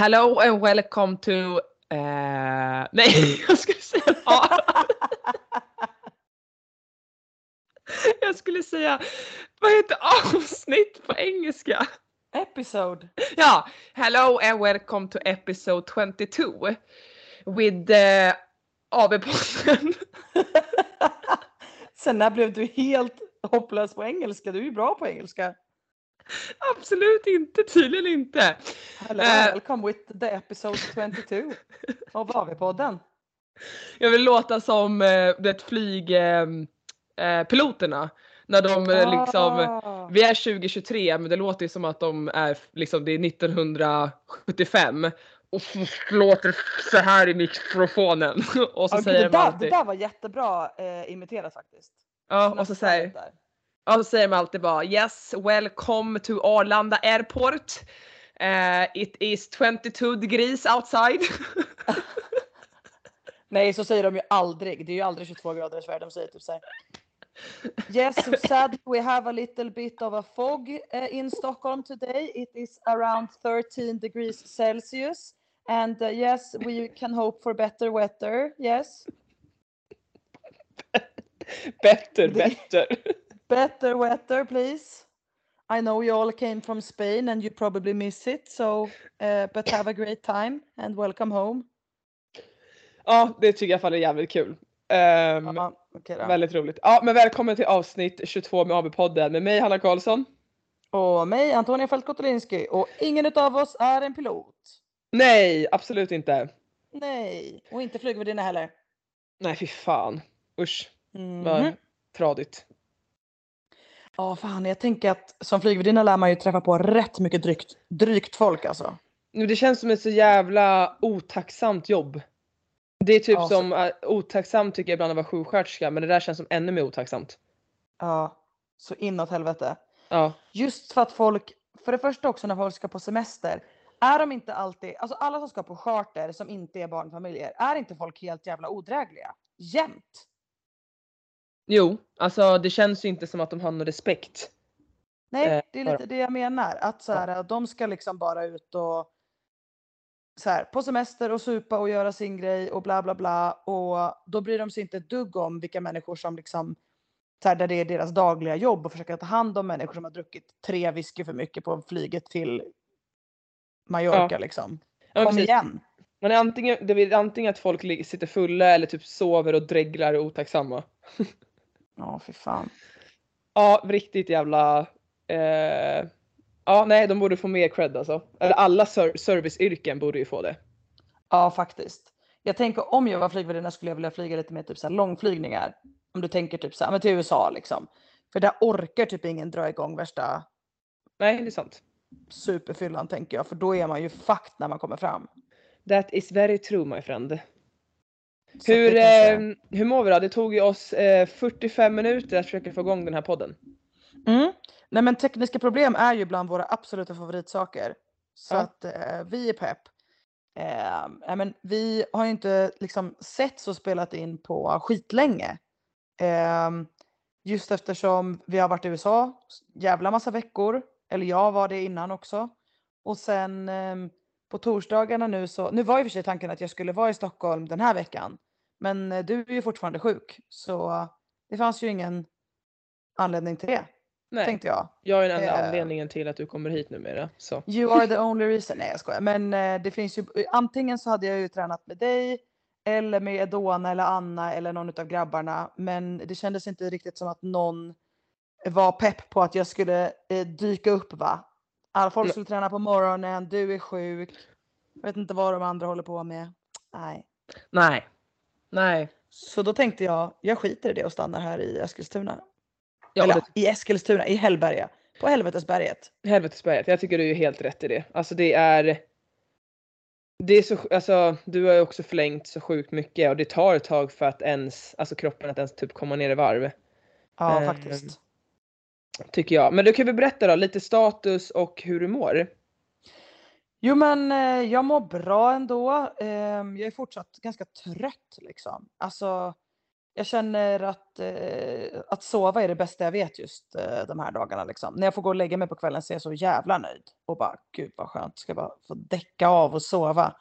Hello and welcome to... eh, nej, jag skulle säga... Ja. jag skulle säga... Vad heter avsnitt på engelska? Episode. Ja, hello and welcome to episode 22 with uh, AB-podden. Sen när blev du helt hopplös på engelska? Du är ju bra på engelska. Absolut inte, tydligen inte. Hello, Eh. welcome with the episode 22 av AV-podden. Jag vill låta som eh, det flyg eh, eh, när de eh, liksom Ah. Vi är 2023 men det låter ju som att de är liksom det är 1975 och låter så här i mikrofonen och så gud, säger det, de där, det alltid där var jättebra eh, imiterat faktiskt. ja, och så säger. Ja, så säger de alltid bara yes welcome to Arlanda airport Eh, it is 22 degrees outside. Nej, så säger de ju aldrig. Det är ju aldrig 22 grader i Sverige. De säger typ så här. Yes, so sad we have a little bit of a fog uh, in Stockholm today. It is around 13 degrees Celsius. And uh, yes, we can hope for better weather. Yes, better, better. Better weather, please. I know you all came from Spain and you probably miss it. So, uh, but have a great time and welcome home. Ja, det tycker jag fall är jävligt kul. Ja, okej då. Väldigt roligt. Ja, men välkommen till avsnitt 22 med AB-podden med mig Hanna Karlsson. Och mig, Antonia Fältkotolinski. Och ingen utav oss är en pilot. Nej, absolut inte. Nej, och inte flygvärdinna heller. Nej, fy fan. Usch, Mhm. vad tradigt. Ja, fan, jag tänker att som flygvärdinna lär man ju träffa på rätt mycket drygt, drygt folk alltså. Nu, Det känns som ett så jävla otacksamt jobb. Det är typ Ja, så- som äh, otacksamt tycker jag ibland att vara sjuksköterska men det där känns som ännu mer otacksamt. Ja, så inåt helvete. Ja, Just för att folk, för det första också när folk ska på semester, är de inte alltid, alltså alla som ska på charter som inte är barnfamiljer, är inte folk helt jävla odrägliga? Jämt. Jo, alltså det känns ju inte som att de har någon respekt. Nej, Eh, det är lite det jag menar. Att så här, de ska liksom bara ut och så här, på semester och supa och göra sin grej och bla bla bla. Och då bryr de sig inte ett dugg om vilka människor som liksom, så här, där det är deras dagliga jobb och försöka ta hand om människor som har druckit tre whisky för mycket på flyget till Mallorca liksom. Ja, men Kom precis. igen. Är antingen, det är antingen att folk sitter fulla eller typ sover och dreglar och otacksamma. Ja, fy fan. Ja, riktigt jävla... Eh, ja, nej, de borde få mer cred alltså. Eller alla ser- serviceyrken borde ju få det. Ja, faktiskt. Jag tänker om jag var flygvärdinna skulle jag vilja flyga lite mer typ så här långflygningar. Om du tänker typ så här, men till USA liksom. För där orkar typ ingen dra igång värsta Nej, det är sant. superfyllan tänker jag. För då är man ju fucked när man kommer fram. That is very true my friend. Så Hur, det tänker jag. eh, hur mår vi då? Det tog ju oss eh, 45 minuter att försöka få igång den här podden. Mm. Nej men tekniska problem är ju bland våra absoluta favoritsaker. Så Ja. att eh, vi är pepp. Eh, men vi har ju inte liksom sett så spelat in på skitlänge. Eh, just eftersom vi har varit i USA jävla massa veckor. Eller jag var det innan också. Och sen eh, på torsdagarna nu så, nu var ju för sig tanken att jag skulle vara i Stockholm den här veckan. Men eh, du är ju fortfarande sjuk. Så det fanns ju ingen anledning till det Nej, tänkte jag. jag är den enda Eh. anledningen till att du kommer hit numera. Så. You are the only reason. Nej jag skojar. Men eh, det finns ju, antingen så hade jag ju tränat med dig eller med Edona eller Anna eller någon av grabbarna. Men det kändes inte riktigt som att någon var pepp på att jag skulle eh, dyka upp va. Alla folk skulle träna på morgonen, du är sjuk. Jag vet inte vad de andra håller på med. Nej. Nej. Nej. Så då tänkte jag, jag skiter i det och stannar här i Eskilstuna. Ja, eller det, i Eskilstuna, i Hällberga. På Helvetesberget. helvetesberget. Jag tycker du är ju helt rätt i det. Alltså det är... Det är så, alltså, du har ju också förlängt så sjukt mycket och det tar ett tag för att ens, alltså kroppen att ens typ komma ner i varv. Ja Ehm, faktiskt. Tycker jag. Men du kan väl berätta då lite status och hur du mår? Jo men eh, jag mår bra ändå. Ehm, jag är fortsatt ganska trött liksom. Alltså jag känner att, eh, att sova är det bästa jag vet just eh, de här dagarna. Liksom. När jag får gå och lägga mig på kvällen så är jag så jävla nöjd. Och bara, gud vad skönt, ska bara få däcka av och sova.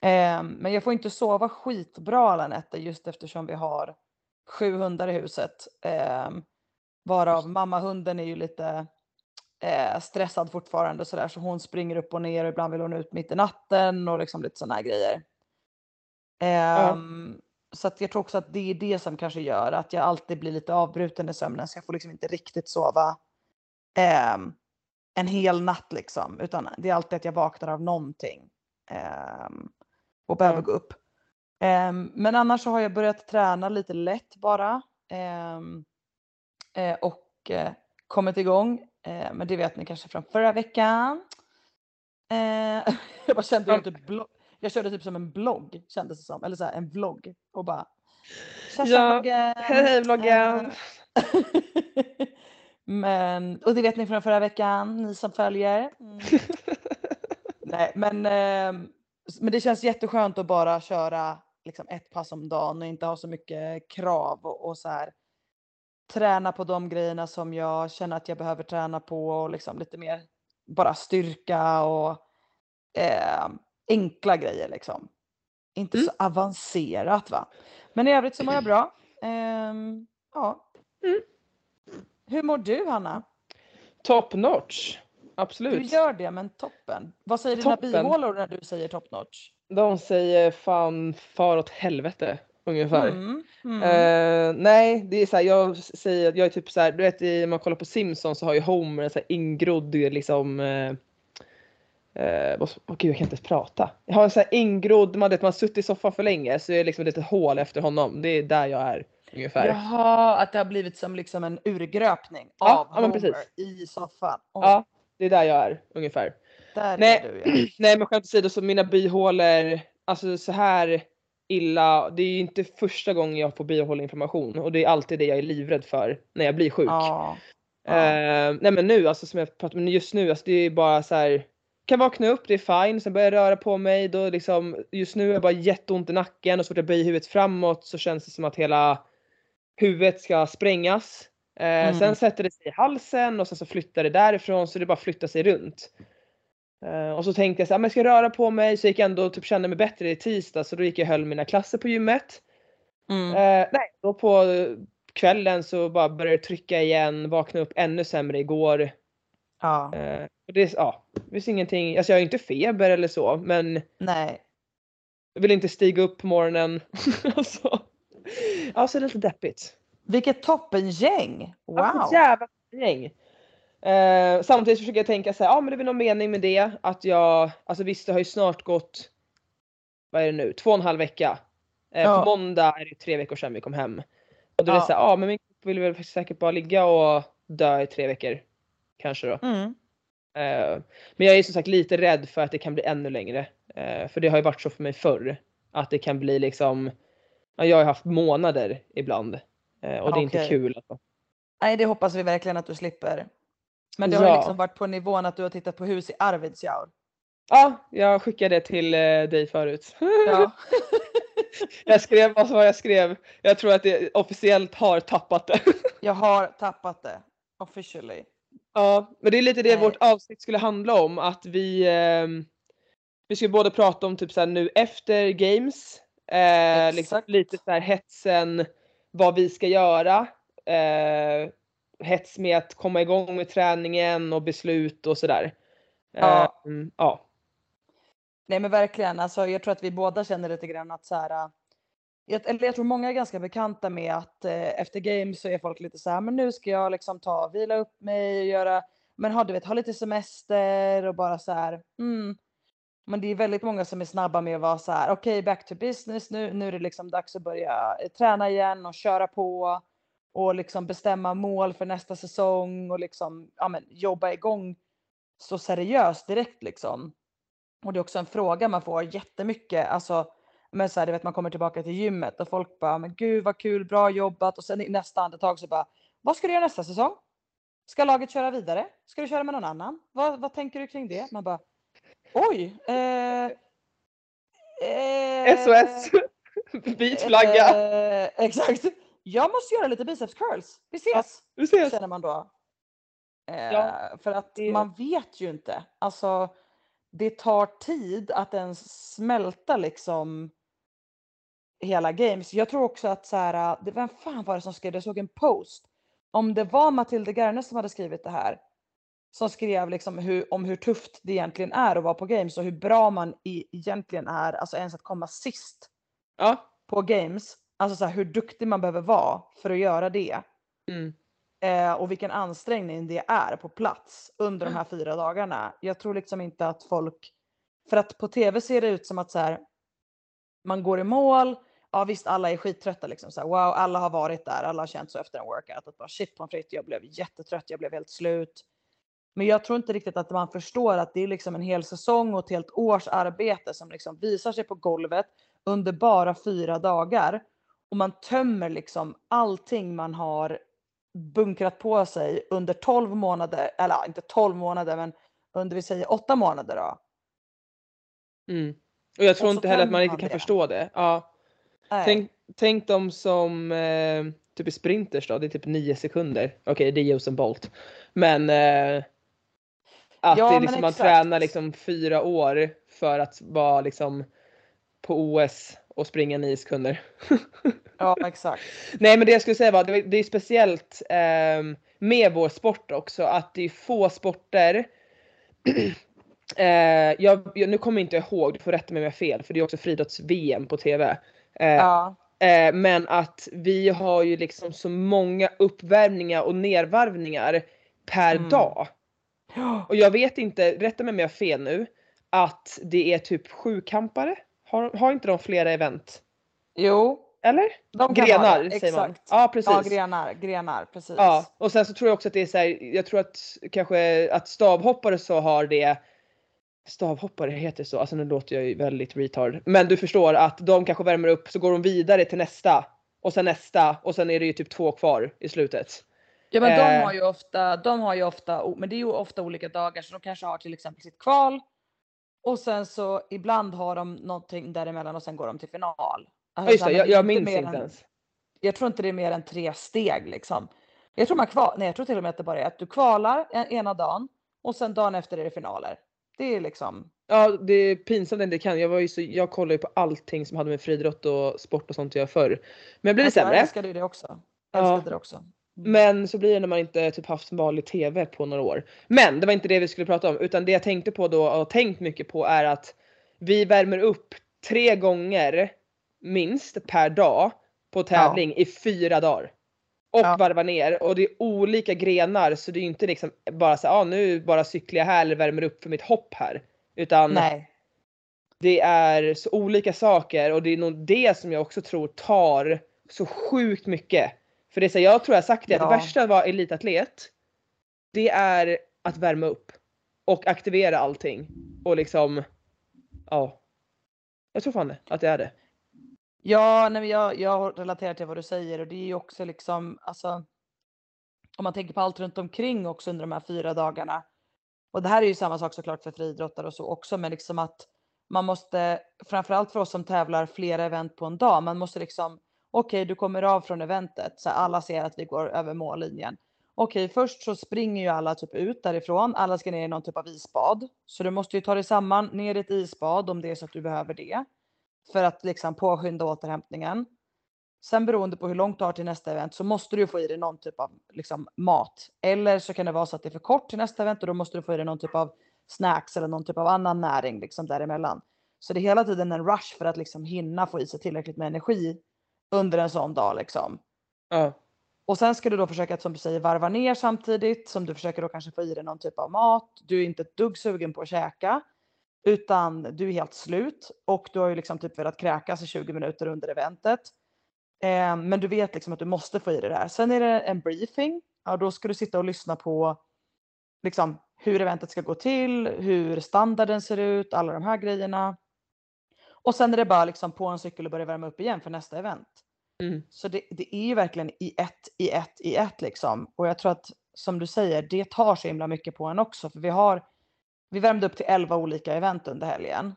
Ehm, men jag får inte sova skitbra alla nätter just eftersom vi har sju hundar i huset. Ehm, Eh, varav mammahunden är ju lite eh, stressad fortfarande så där så hon springer upp och ner och ibland vill hon ut mitt i natten och liksom lite sådana här grejer. Ja. Ehm, Så att jag tror också att det är det som kanske gör att jag alltid blir lite avbruten i sömnen så jag får liksom inte riktigt sova ehm, en hel natt liksom. Utan det är alltid att jag vaknar av någonting ehm, och behöver Ja. gå upp. Ehm, men annars så har jag börjat träna lite lätt bara. Eh, och eh, kommit igång. Eh, men det vet ni kanske från förra veckan. Jag bara kände Ja. typ blogg. Jag körde typ som en blogg kändes det som. Eller så här, en vlogg. Och bara. Ja. Hej vloggen! Men, och det vet ni från förra veckan, ni som följer. Mm. Nej, men, ehm, men det känns jätteskönt att bara köra liksom, ett pass om dagen och inte ha så mycket krav och, och så här, träna på de grejerna som jag känner att jag behöver träna på och liksom lite mer bara styrka och ehm, enkla grejer liksom. Inte Mm. så avancerat va. Men i övrigt så mår jag bra. Ehm, ja. Mm. Hur mår du Hanna? Top notch! Du Absolut. gör det men toppen. Vad säger dina Toppen. bihålor när du säger top notch? De säger fan far åt helvete ungefär. Mm, mm. Eh, nej, det är så här, jag säger att jag är typ så här, du vet i- om man kollar på Simpsons så har ju Homer en så här ingrodd liksom eh, eh, vad, åh gud jag kan inte ens prata. Jag har en så här ingrodd, man vet man har suttit i soffan för länge så är det liksom ett litet hål efter honom. Det är där jag är ungefär. Jaha, att det har blivit som liksom en urgröpning Ja, av ja, Homer i soffan. Oj, Ja, det är där jag är ungefär. där Nej. är du ja. Nej men skämt åsido så mina bihålor, alltså så här illa, det är ju inte första gången jag får bihåleinflammation och det är alltid det jag är livrädd för när jag blir sjuk. Ja. Eh, nej men nu alltså som jag pratar om just nu, alltså det är bara så här. Kan vakna upp, det är fine, sen börjar jag röra på mig, då liksom just nu är jag bara jätteont i nacken och så fort jag böjer huvudet framåt så känns det som att hela huvudet ska sprängas. Eh, Mm. Sen sätter det sig i halsen och sen så flyttar det därifrån så det bara flyttar sig runt. Eh, och så tänkte jag så här, men jag ska röra på mig så gick jag ändå typ kände mig bättre i tisdag så då gick jag och höll mina klasser på gymmet. Mm. Eh, nej, då på kvällen så bara började det trycka igen, vaknade upp ännu sämre igår. ja. Eh, och det, ja, det finns ingenting, alltså jag har inte feber eller så men Nej. jag vill inte stiga upp på morgonen. alltså, ja, så är det lite deppigt. Vilket toppengäng! Wow! Alltså, jävla gäng. Eh, samtidigt försöker jag tänka så här, ja men det är väl någon mening med det. Att jag, alltså visst det har ju snart gått, vad är det nu, två och en halv vecka. Eh, Ja. På måndag är det tre veckor sedan vi kom hem. Och då är det Ja. så här, ja men min kropp vill väl säkert bara ligga och dö i tre veckor. Kanske då. Mm. Eh, men jag är som sagt lite rädd för att det kan bli ännu längre. Eh, för det har ju varit så för mig förr. Att det kan bli liksom, ja, jag har haft månader ibland. Eh, och det är inte Okej. kul. Alltså. Nej, det hoppas vi verkligen att du slipper. Men det har Ja. liksom varit på nivån att du har tittat på hus i Arvidsjaur. Ja, jag skickade till eh, dig förut. Ja. jag skrev, vad var jag skrev? Jag tror att det officiellt har tappat det. Jag har tappat det. Officially. ja, men det är lite det Nej. vårt avsnitt skulle handla om. Att vi, ehm, vi ska både prata om typ så här nu efter games. Eh, liksom lite så här hetsen, vad vi ska göra. Eh, hets med att komma igång med träningen och beslut och sådär. Ja. Mm, ja. Nej men verkligen, alltså, jag tror att vi båda känner lite grann att så här, äh, jag, eller jag tror många är ganska bekanta med att eh, efter games så är folk lite så här, men nu ska jag liksom ta vila upp mig och göra, men ha, du vet, ha lite semester och bara så här, mm. Men det är väldigt många som är snabba med att vara så här, okej back to business nu, nu är det liksom dags att börja eh, träna igen och köra på och liksom bestämma mål för nästa säsong och liksom ja, men, jobba igång så seriöst direkt liksom. Och det är också en fråga man får jättemycket. Alltså, men så här, du vet, man kommer tillbaka till gymmet och folk bara, men gud vad kul, bra jobbat. Och sen i nästa andetag så bara, vad ska du göra nästa säsong? Ska laget köra vidare? Ska du köra med någon annan? Vad, vad tänker du kring det? Man bara, oj. Eh, eh, SOS! Vit flagga. Eh, exakt. Jag måste göra lite biceps curls. Vi ses! Vi ses. Känner man då. Eh, Ja, för att det- man vet ju inte. Alltså det tar tid att ens smälta liksom hela games. Jag tror också att så här, det vem fan var det som skrev det? Jag såg en post. Om det var Matilda Garnes som hade skrivit det här. Som skrev liksom hur, om hur tufft det egentligen är att vara på games och hur bra man i, egentligen är, alltså ens att komma sist Ja. på games. Alltså så här, hur duktig man behöver vara för att göra det. Mm. Eh, och vilken ansträngning det är på plats under de här fyra dagarna. Jag tror liksom inte att folk, för att på tv ser det ut som att så här, man går i mål, ja visst alla är skittrötta liksom så här, wow alla har varit där, alla har känt så efter en workout att bara shit pommes frites, jag blev jättetrött, jag blev helt slut. Men jag tror inte riktigt att man förstår att det är liksom en hel säsong och ett helt års arbete som liksom visar sig på golvet under bara fyra dagar. Och man tömmer liksom allting man har bunkrat på sig under 12 månader, eller inte 12 månader men under vi säger 8 månader då. Mm. Och jag tror Och inte heller att man man kan det. förstå det. Ja. Nej. Tänk, tänk dem som eh, typ i sprinters då, det är typ nio sekunder. Okej det är Usain Bolt. Men eh, att Ja, det liksom, man tränar liksom fyra år för att vara liksom på OS och springa nio sekunder. Ja exakt. Nej men det jag skulle säga var, det, det är speciellt ehm, med vår sport också att det är få sporter eh, jag, jag, nu kommer jag inte ihåg, du får rätta mig om jag har fel för det är också friidrotts-VM på TV. Eh, Ja. eh, men att vi har ju liksom så många uppvärmningar och nervarvningar per Mm. dag. Och jag vet inte, rätta mig om jag har fel nu, att det är typ sjukampare. Har, har inte de flera event? Jo. Eller? De Grenar säger man. exakt. Ja precis. Ja grenar, grenar precis. Ja, och sen så tror jag också att det är så här, jag tror att kanske att stavhoppare så har det Stavhoppare heter så, alltså nu låter jag ju väldigt retard. Men du förstår att de kanske värmer upp så går de vidare till nästa och sen nästa och sen är det ju typ två kvar i slutet. Ja men Eh. de har ju ofta, de har ju ofta, men det är ju ofta olika dagar så de kanske har till exempel sitt kval. Och sen så ibland har de någonting däremellan och sen går de till final. Ja Alltså just så det, jag, jag minns inte än- ens. Jag tror inte det är mer än tre steg liksom. Jag tror man kval, nej jag tror till och med att det bara är att du kvalar en, ena dagen och sen dagen efter är det finaler. Det är liksom, Ja det är pinsamt att det kan. Jag var ju så, jag kollar ju på allting som hade med friidrott och sport och sånt att göra förr. Men jag blev alltså, jag sämre. älskade ju det också. Jag Ja. älskade det också. Men så blir det när man inte typ haft vanlig TV på några år. Men det var inte det vi skulle prata om utan det jag tänkte på då och har tänkt mycket på är att vi värmer upp tre gånger minst per dag på tävling i fyra dagar. Och Ja. varvar ner och det är olika grenar så det är ju inte liksom bara så ah, nu bara cyklar jag här eller värmer upp för mitt hopp här. Utan Nej. det är så olika saker och det är nog det som jag också tror tar så sjukt mycket. För det är så, jag tror jag sagt det, att Ja. det värsta att vara elitatlet det är att värma upp och aktivera allting och liksom ja. Jag tror fan det, att det är det. Ja, nej, jag, jag relaterar till vad du säger och det är ju också liksom, alltså, om man tänker på allt runt omkring också under de här fyra dagarna. Och det här är ju samma sak såklart för friidrottare och så också, men liksom att man måste, framförallt för oss som tävlar flera event på en dag, man måste liksom, okej, du kommer av från eventet, så alla ser att vi går över mållinjen. Okej, först så springer ju alla typ ut därifrån, alla ska ner i någon typ av isbad, så du måste ju ta dig samman ner i ett isbad om det är så att du behöver det för att liksom påskynda återhämtningen. Sen beroende på hur långt du har till nästa event så måste du få i dig någon typ av liksom, mat. Eller så kan det vara så att det är för kort till nästa event och då måste du få i dig någon typ av snacks eller någon typ av annan näring liksom däremellan. Så det är hela tiden en rush för att liksom hinna få i sig tillräckligt med energi under en sån dag liksom. Ja. Och sen ska du då försöka att som du säger varva ner samtidigt som du försöker då kanske få i dig någon typ av mat. Du är inte ett dugg sugen på att käka utan du är helt slut och du har ju liksom typ velat kräkas i 20 minuter under eventet. Eh, men du vet liksom att du måste få i dig det där. Sen är det en briefing. Ja, då ska du sitta och lyssna på liksom hur eventet ska gå till, hur standarden ser ut, alla de här grejerna. Och sen är det bara liksom på en cykel och börja värma upp igen för nästa event. Mm. Så det, det är ju verkligen i ett, i ett, i ett liksom. Och jag tror att som du säger, det tar så himla mycket på en också. För vi har, vi värmde upp till 11 olika event under helgen.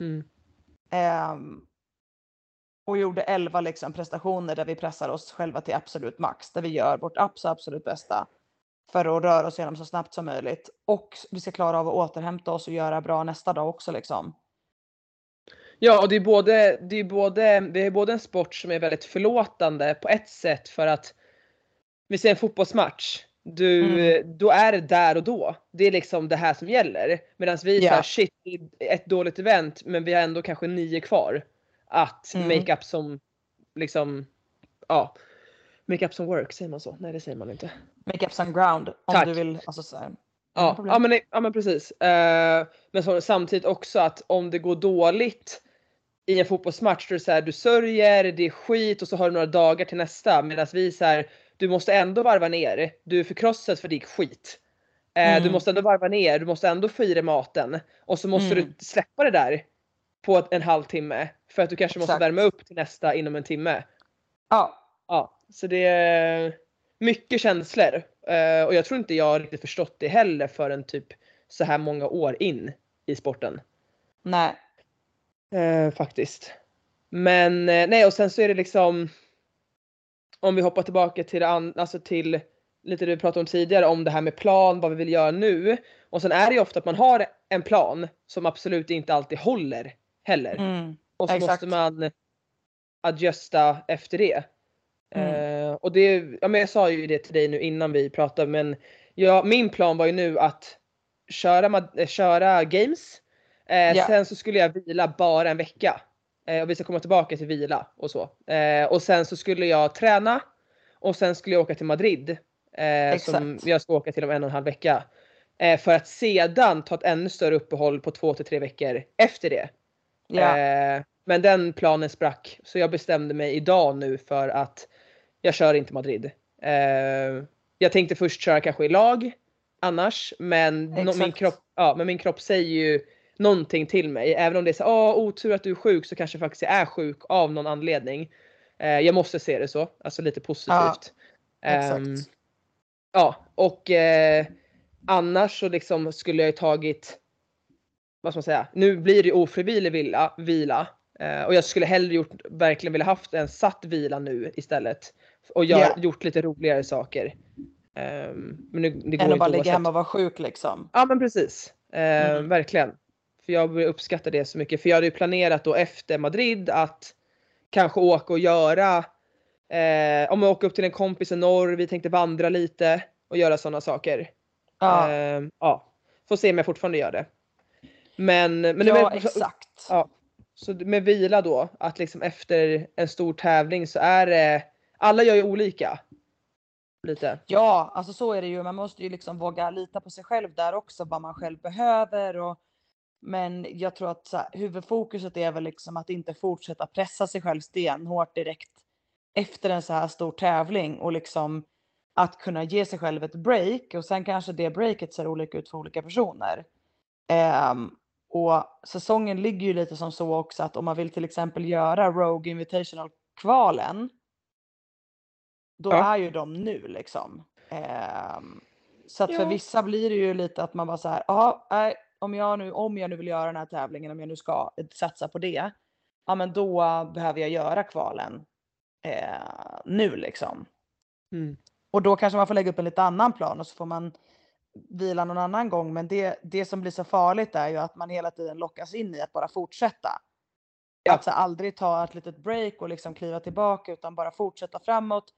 Mm. Ehm, och gjorde 11 liksom prestationer där vi pressar oss själva till absolut max. Där vi gör vårt absolut, absolut bästa för att röra oss igenom så snabbt som möjligt. Och vi ska klara av att återhämta oss och göra bra nästa dag också liksom. Ja, och det är både, det är både, det är både en sport som är väldigt förlåtande på ett sätt för att vi ser en fotbollsmatch. Du, mm. Då är det där och då. Det är liksom det här som gäller. Medan vi yeah. såhär, shit, ett dåligt event men vi har ändå kanske nio kvar. Att mm. make up som, liksom, ja. Make up some work, säger man så? Nej det säger man inte. Make up some ground om Tack. du vill. Alltså, så här. Ja, ja, men, ja men precis. Uh, men så, samtidigt också att om det går dåligt i en fotbollsmatch då är det så här, du sörjer, det är skit och så har du några dagar till nästa. Medan vi så här, du måste ändå varva ner. Du är förkrossad för det gick skit. Uh, mm. Du måste ändå varva ner, du måste ändå få i dig maten. Och så måste mm. du släppa det där på en halvtimme. För att du kanske Exakt. måste värma upp till nästa inom en timme. Ja. Ja, så det är mycket känslor. Uh, och jag tror inte jag riktigt förstått det heller förrän typ så här många år in i sporten. Nej. Uh, faktiskt. Men uh, nej och sen så är det liksom om vi hoppar tillbaka till, alltså till lite det vi pratade om tidigare om det här med plan, vad vi vill göra nu. Och sen är det ju ofta att man har en plan som absolut inte alltid håller heller. Mm, och så exakt. måste man adjusta efter det. Mm. Uh, och det, ja, men jag sa ju det till dig nu innan vi pratade men ja, min plan var ju nu att köra, äh, köra games. Uh, yeah. Sen så skulle jag vila bara en vecka. Uh, och vi ska komma tillbaka till vila och så. och sen så skulle jag träna. Och sen skulle jag åka till Madrid. som jag ska åka till om en och en halv vecka. för att sedan ta ett ännu större uppehåll på två till tre veckor efter det. Yeah. men den planen sprack. Så jag bestämde mig idag nu för att jag kör inte Madrid. Eh, jag tänkte först köra kanske i lag annars, men, no, min, kropp, ja, men min kropp säger ju någonting till mig. Även om det är så åh otur att du är sjuk så kanske faktiskt jag är sjuk av någon anledning. Eh, jag måste se det så, alltså lite positivt. Ja, exakt. Um, ja och eh, annars så liksom skulle jag ju tagit, vad ska man säga, nu blir det ofrivillig vila, vila eh, och jag skulle hellre gjort, verkligen vilja haft en satt vila nu istället och gör, yeah. gjort lite roligare saker. Um, men det, det Än att bara ligga hemma och vara sjuk liksom. Ja men precis. Uh, mm. Verkligen. För jag uppskattar det så mycket. För jag hade ju planerat då efter Madrid att kanske åka och göra, eh, om jag åker upp till en kompis i norr, vi tänkte vandra lite och göra sådana saker. Ja. Eh, ja. Får se om jag fortfarande gör det. Men, men ja, det, exakt. Ja. Så med vila då, att liksom efter en stor tävling så är det alla gör ju olika. Lite. Ja, alltså så är det ju. Man måste ju liksom våga lita på sig själv där också, vad man själv behöver. Och, men jag tror att så här, huvudfokuset är väl liksom att inte fortsätta pressa sig själv stenhårt direkt efter en så här stor tävling och liksom att kunna ge sig själv ett break och sen kanske det breaket ser olika ut för olika personer. Um, och säsongen ligger ju lite som så också att om man vill till exempel göra Rogue Invitational kvalen då ja. är ju de nu liksom. Eh, så att ja. för vissa blir det ju lite att man bara så här, ja, om jag nu, om jag nu vill göra den här tävlingen, om jag nu ska satsa på det, ja men då behöver jag göra kvalen eh, nu liksom. Mm. Och då kanske man får lägga upp en lite annan plan och så får man vila någon annan gång. Men det, det som blir så farligt är ju att man hela tiden lockas in i att bara fortsätta. Ja. Att så aldrig ta ett litet break och liksom kliva tillbaka utan bara fortsätta framåt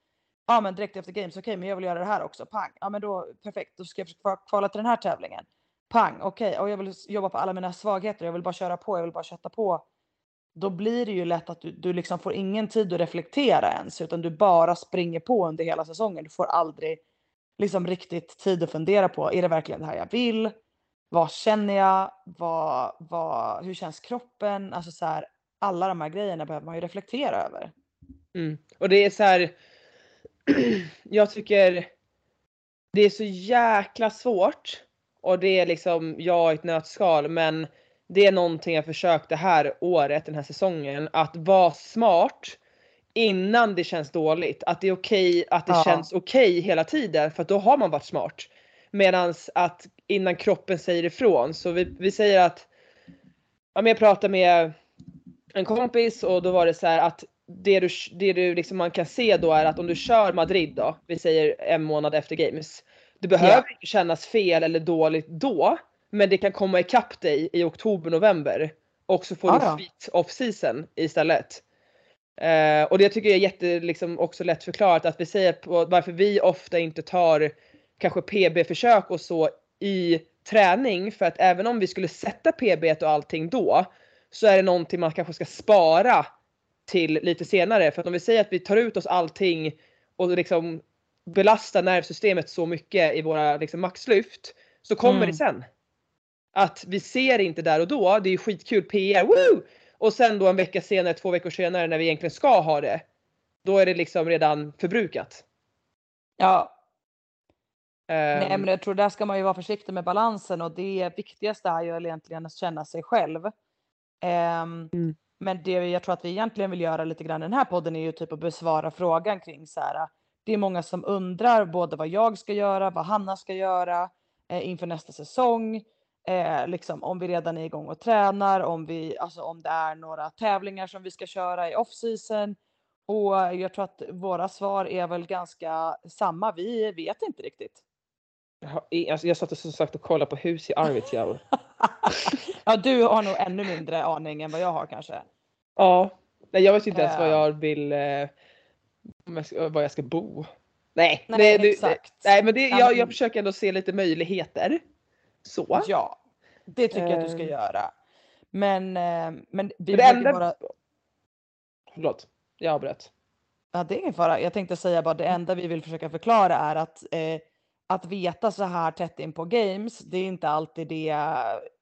ja men direkt efter games, okej okay, men jag vill göra det här också, pang. Ja men då perfekt, då ska jag försöka kvala till den här tävlingen. Pang, okej, okay. och jag vill jobba på alla mina svagheter, jag vill bara köra på, jag vill bara kötta på. Då blir det ju lätt att du, du liksom får ingen tid att reflektera ens, utan du bara springer på under hela säsongen. Du får aldrig liksom riktigt tid att fundera på, är det verkligen det här jag vill? Vad känner jag? Vad, vad, hur känns kroppen? Alltså så här, alla de här grejerna behöver man ju reflektera över. Mm. Och det är så här, jag tycker det är så jäkla svårt och det är liksom jag i ett nötskal men det är någonting jag försökt det här året, den här säsongen, att vara smart innan det känns dåligt. Att det är okej att det ja. känns okej hela tiden för då har man varit smart. Medans att innan kroppen säger ifrån. Så vi, vi säger att, ja, jag pratade med en kompis och då var det så här att det, du, det du liksom man kan se då är att om du kör Madrid då, vi säger en månad efter games. Det behöver Ja. inte kännas fel eller dåligt då. Men det kan komma ikapp dig i oktober, november. Och så får Ja, du skit off season istället. Eh, och det tycker jag är jätte, liksom, också lätt förklarat att vi säger på varför vi ofta inte tar kanske PB-försök och så i träning. För att även om vi skulle sätta PB och allting då så är det någonting man kanske ska spara till lite senare. För att om vi säger att vi tar ut oss allting och liksom belastar nervsystemet så mycket i våra liksom, maxlyft så kommer Mm. det sen. Att vi ser inte där och då, det är ju skitkul PR, woo! Och sen då en vecka senare, två veckor senare när vi egentligen ska ha det. Då är det liksom redan förbrukat. Ja, Ehm, Nej men jag tror där ska man ju vara försiktig med balansen och det viktigaste är ju egentligen att känna sig själv. Ehm, Mm. Men det jag tror att vi egentligen vill göra lite grann i den här podden är ju typ att besvara frågan kring så här. Det är många som undrar både vad jag ska göra, vad Hanna ska göra eh, inför nästa säsong. Eh, liksom om vi redan är igång och tränar, om vi, alltså om det är några tävlingar som vi ska köra i off season. Och jag tror att våra svar är väl ganska samma. Vi vet inte riktigt. jag, alltså jag satt och som sagt och kollade på hus i Arvidsjaur. ja, du har nog ännu mindre aning än vad jag har kanske. ja. Nej jag vet inte ens vad Ehm. jag vill, eh, om jag ska, var jag ska bo. Nej, Nej, det, exakt. nej men det, Ja, jag, jag försöker ändå se lite möjligheter. Så. Ja, det tycker jag att du ska Ehm. göra. Men, eh, men vi det enda... bara... Förlåt, jag avbröt. Ja, det är ingen fara. Jag tänkte säga bara det enda vi vill försöka förklara är att eh, att veta så här tätt in på games, det är inte alltid det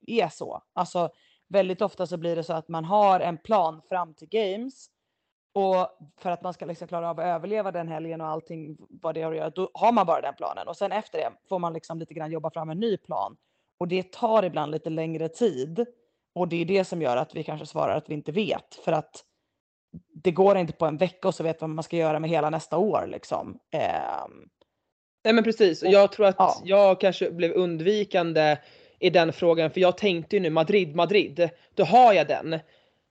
är så. Alltså väldigt ofta så blir det så att man har en plan fram till games och för att man ska liksom klara av att överleva den helgen och allting vad det har att göra, då har man bara den planen och sen efter det får man liksom lite grann jobba fram en ny plan och det tar ibland lite längre tid och det är det som gör att vi kanske svarar att vi inte vet för att det går inte på en vecka och så vet man vad man ska göra med hela nästa år liksom. Eh, Nej men precis, och jag tror att Ja. jag kanske blev undvikande i den frågan för jag tänkte ju nu Madrid, Madrid, då har jag den.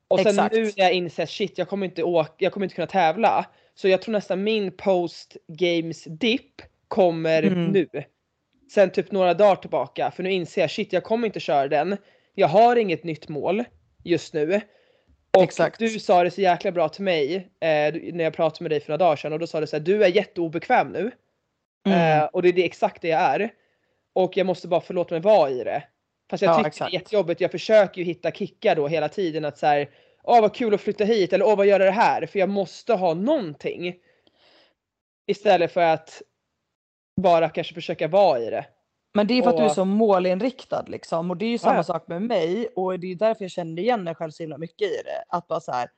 Och sen Exakt. nu när jag inser shit jag kommer inte åka, jag kommer inte kunna tävla. Så jag tror nästan min post games dip kommer Mm. nu. Sen typ några dagar tillbaka för nu inser jag shit jag kommer inte köra den. Jag har inget nytt mål just nu. Och Exakt. du sa det så jäkla bra till mig eh, när jag pratade med dig för några dagar sedan och då sa du så här, du är jätteobekväm nu. Mm. Eh, och det är det, exakt det jag är. Och jag måste bara få låta mig vara i det. Fast jag Ja, tycker exakt. det är jättejobbigt. Jag försöker ju hitta kickar då hela tiden att så här, åh vad kul att flytta hit eller åh vad gör det här? För jag måste ha någonting. Istället för att bara kanske försöka vara i det. Men det är för att du är Och- så målinriktad liksom och det är ju samma Ja. sak med mig och det är därför jag känner igen mig själv så himla mycket i det. Att bara så här,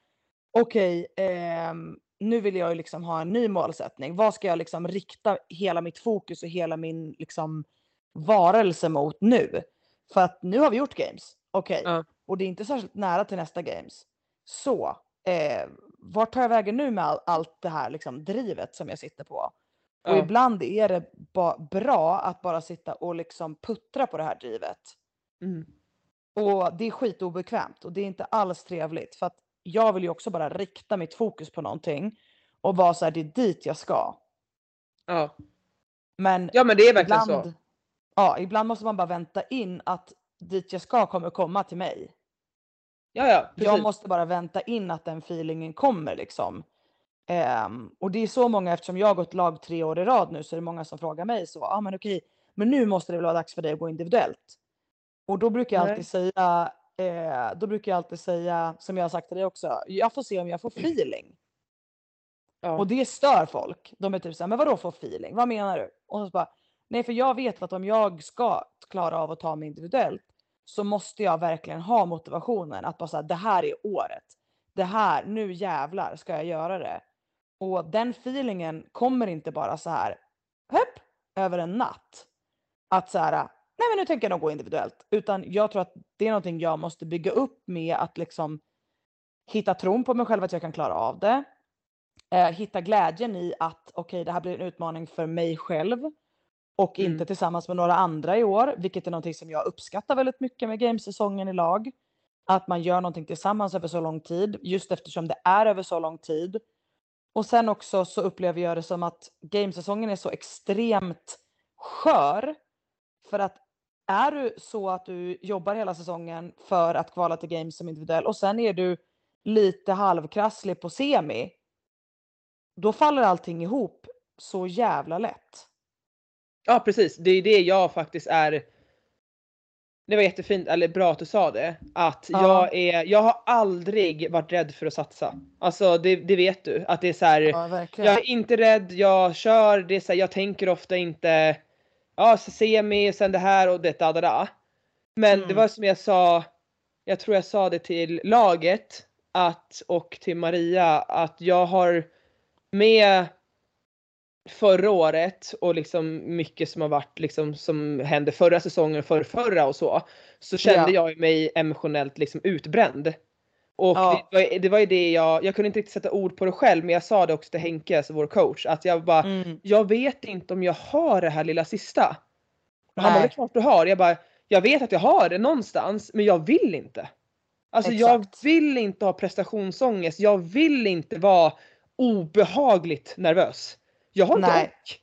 okej, ehm, nu vill jag ju liksom ha en ny målsättning. Vad ska jag liksom rikta hela mitt fokus och hela min liksom varelse mot nu? För att nu har vi gjort games, okej, Ja. och det är inte särskilt nära till nästa games. Så, eh, vart tar jag vägen nu med all, allt det här liksom drivet som jag sitter på? Och ibland är det bra att bara sitta och liksom puttra på det här drivet. Mm. Och det är skitobekvämt och det är inte alls trevligt för att jag vill ju också bara rikta mitt fokus på någonting och vara så här, det är dit jag ska. Ja. Men ja men det är verkligen ibland, så. ja, ibland måste man bara vänta in att dit jag ska kommer komma till mig. Ja ja, precis. Jag måste bara vänta in att den feelingen kommer liksom. Ehm, och det är så många, eftersom jag har gått lag tre år i rad nu så är det många som frågar mig så, ja ah, men okej, men nu måste det väl vara dags för dig att gå individuellt. Och då brukar jag Nej. alltid säga, eh, då brukar jag alltid säga, som jag har sagt till dig också, jag får se om jag får feeling. ja. Och det stör folk. De är typ såhär, men vadå få feeling? Vad menar du? Och så bara, nej för jag vet att om jag ska klara av att ta mig individuellt så måste jag verkligen ha motivationen att bara säga det här är året. Det här, nu jävlar ska jag göra det. Och den feelingen kommer inte bara så här, höpp, över en natt. Att så här, nej men nu tänker jag nog gå individuellt. Utan jag tror att det är någonting jag måste bygga upp med att liksom hitta tron på mig själv att jag kan klara av det eh, hitta glädjen i att okej, det här blir en utmaning för mig själv och Mm. inte tillsammans med några andra i år, vilket är någonting som jag uppskattar väldigt mycket med gamesäsongen i lag. Att man gör någonting tillsammans över så lång tid, just eftersom det är över så lång tid. Och sen också så upplever jag det som att gamesäsongen är så extremt skör. För att är du så att du jobbar hela säsongen för att kvala till games som individuell och sen är du lite halvkrasslig på semi. Då faller allting ihop så jävla lätt. Ja precis, det är det jag faktiskt är. Det var jättefint, eller bra att du sa det. Att Ja. jag är, jag har aldrig varit rädd för att satsa. Alltså det, det vet du. Att det är så här, Ja, jag är inte rädd, jag kör, det är så här, jag tänker ofta inte, ja så semi, sen det här och detta, da, da. Men det Mm. var som jag sa, jag tror jag sa det till laget att, och till Maria att jag har med förra året och liksom mycket som har varit liksom som hände förra säsongen och förra, förra och så. Så kände jag mig emotionellt liksom utbränd. Och Ja. det, var, det var ju det jag, jag kunde inte riktigt sätta ord på det själv men jag sa det också till Henke, alltså vår coach, att jag bara, Mm. jag vet inte om jag har det här lilla sista. Och Han bara, det är klart du har. Jag bara, jag vet att jag har det någonstans men jag vill inte. Alltså jag Exakt. vill inte ha prestationsångest, jag vill inte vara obehagligt nervös. Jag har inte ork.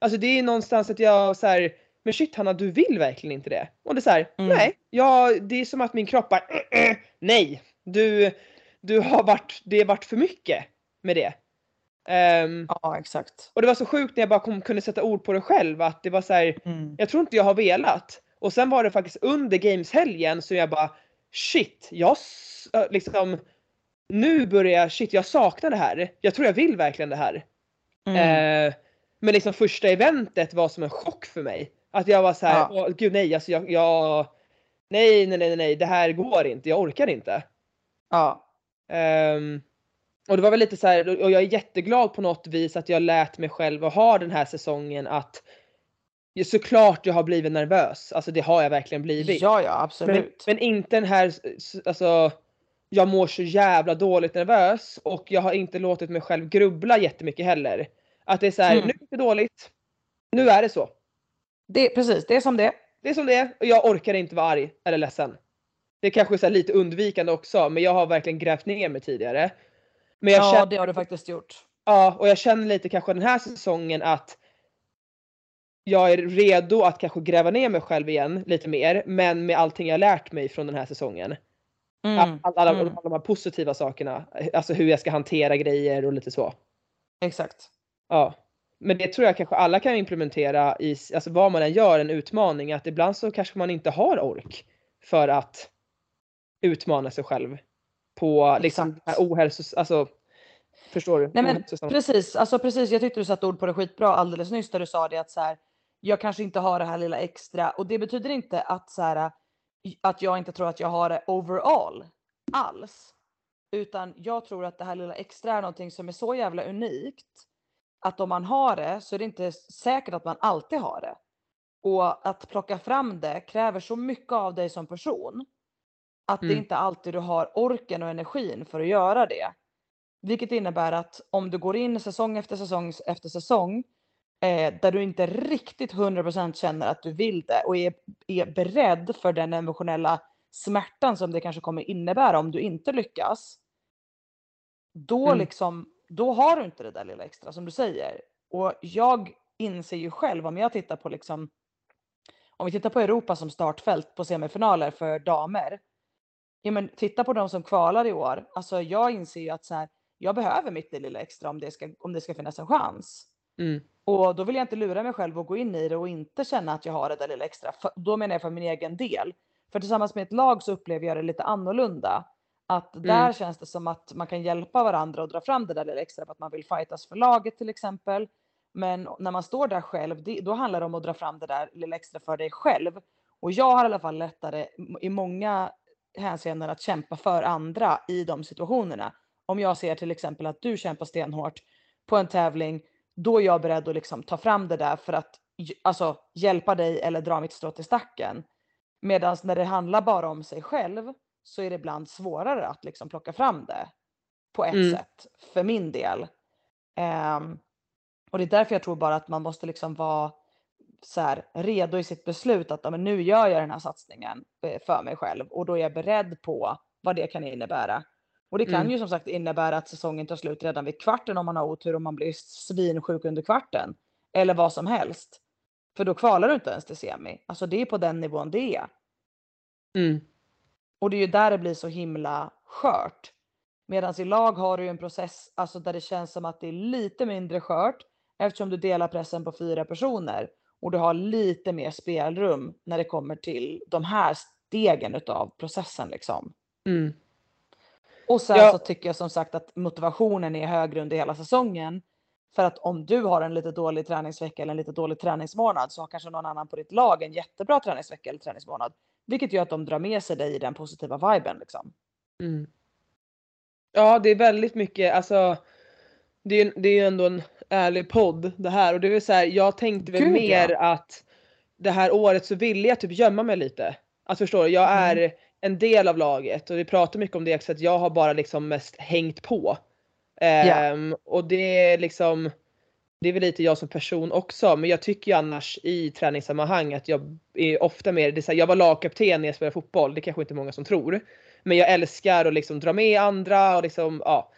Alltså det är någonstans att jag så här, men shit Hanna du vill verkligen inte det. Och det är så här, Mm. nej, jag, det är som att min kropp bara, "Äh, äh, nej, du, du har varit, det har varit för mycket med det. Ehm, Ja, exakt. och det var så sjukt när jag bara kom, kunde sätta ord på det själv att det var så här, Mm. jag tror inte jag har velat. Och sen var det faktiskt under gameshelgen så jag bara shit, jag liksom nu börjar jag, shit jag saknar det här. Jag tror jag vill verkligen det här. Mm. Eh, men liksom första eventet var som en chock för mig. Att jag var så här, Ja. gud nej alltså jag, jag nej, nej, nej, nej, det här går inte, jag orkar inte. Ja. Ehm, och det var väl lite så här, och jag är jätteglad på något vis att jag lät mig själv att ha den här säsongen att såklart jag har blivit nervös, alltså det har jag verkligen blivit. ja, ja, men, absolut. men inte den här, alltså jag mår så jävla dåligt nervös och jag har inte låtit mig själv grubbla jättemycket heller. Att det är så här, Mm. nu är det dåligt, nu är det så. Det, precis, det är som det. Det är som det är och jag orkar inte vara arg eller ledsen. Det kanske är så lite undvikande också men jag har verkligen grävt ner mig tidigare. Men jag Ja, känner, det har du faktiskt gjort. ja, och jag känner lite kanske den här säsongen att jag är redo att kanske gräva ner mig själv igen lite mer men med allting jag lärt mig från den här säsongen. Mm. Alla, alla, mm. alla de här positiva sakerna, alltså hur jag ska hantera grejer och lite så. Exakt. Ja. Men det tror jag kanske alla kan implementera i, alltså vad man än gör, en utmaning, att ibland så kanske man inte har ork för att utmana sig själv på liksom ohälsos, alltså förstår du? Nej, men Precis, alltså precis. Jag tyckte du satte ord på det skitbra alldeles nyss där du sa det att så här, jag kanske inte har det här lilla extra och det betyder inte att så här, att jag inte tror att jag har det overall alls. Utan jag tror att det här lilla extra är någonting som är så jävla unikt att om man har det så är det inte säkert att man alltid har det. Och att plocka fram det kräver så mycket av dig som person att det Mm. inte alltid du har orken och energin för att göra det. Vilket innebär att om du går in säsong efter säsong efter säsong eh, där du inte riktigt 100% känner att du vill det och är, är beredd för den emotionella smärtan som det kanske kommer innebära om du inte lyckas. Då Mm. liksom, då har du inte det där lilla extra som du säger. Och jag inser ju själv om jag tittar på liksom om vi tittar på Europa som startfält på semifinaler för damer. Ja, men titta på de som kvalar i år. Alltså jag inser ju att så här, jag behöver mitt lilla extra om det ska, om det ska finnas en chans. Mm. Och då vill jag inte lura mig själv och gå in i det och inte känna att jag har det där lilla extra. För, då menar jag för min egen del. För tillsammans med ett lag så upplever jag det lite annorlunda. Att där Mm. känns det som att man kan hjälpa varandra och dra fram det där lilla extra för att man vill fightas för laget till exempel. Men när man står där själv, det, då handlar det om att dra fram det där lilla extra för dig själv. Och jag har i alla fall lättare i många hänseenden att kämpa för andra i de situationerna. Om jag ser till exempel att du kämpar stenhårt på en tävling, då är jag beredd att liksom ta fram det där för att alltså, hjälpa dig eller dra mitt strå till stacken. Medan när det handlar bara om sig själv så är det ibland svårare att liksom plocka fram det på ett Mm. sätt för min del. Ehm, och det är därför jag tror bara att man måste liksom vara så här, redo i sitt beslut att men nu gör jag den här satsningen eh, för mig själv och då är jag beredd på vad det kan innebära. Och det kan Mm. ju som sagt innebära att säsongen tar slut redan vid kvarten om man har otur och man blir svinsjuk under kvarten. Eller vad som helst. För då kvalar du inte ens till semi. Alltså det är på den nivån det är. Mm. Och det är ju där det blir så himla skört. Medan i lag har du ju en process alltså där det känns som att det är lite mindre skört eftersom du delar pressen på fyra personer och du har lite mer spelrum när det kommer till de här stegen utav processen liksom. Mm. Och sen Ja. så tycker jag som sagt att motivationen är högre under hela säsongen. För att om du har en lite dålig träningsvecka eller en lite dålig träningsmånad så har kanske någon annan på ditt lag en jättebra träningsvecka eller träningsmånad. Vilket gör att de drar med sig dig i den positiva viben liksom. Mm. Ja, det är väldigt mycket, alltså det är, det är ju ändå en ärlig podd det här och det är så här, jag tänkte väl Gud, mer ja. att det här året så ville jag typ gömma mig lite. Förstår du, jag Mm. är en del av laget och vi pratar mycket om det så att jag har bara liksom mest hängt på. Ehm, Och det är liksom, det är väl lite jag som person också men jag tycker ju annars i träningssammanhang att jag är ofta mer, det är så här, jag var lagkapten när jag spelade fotboll, det kanske inte många som tror. Men jag älskar att liksom dra med andra och liksom ja.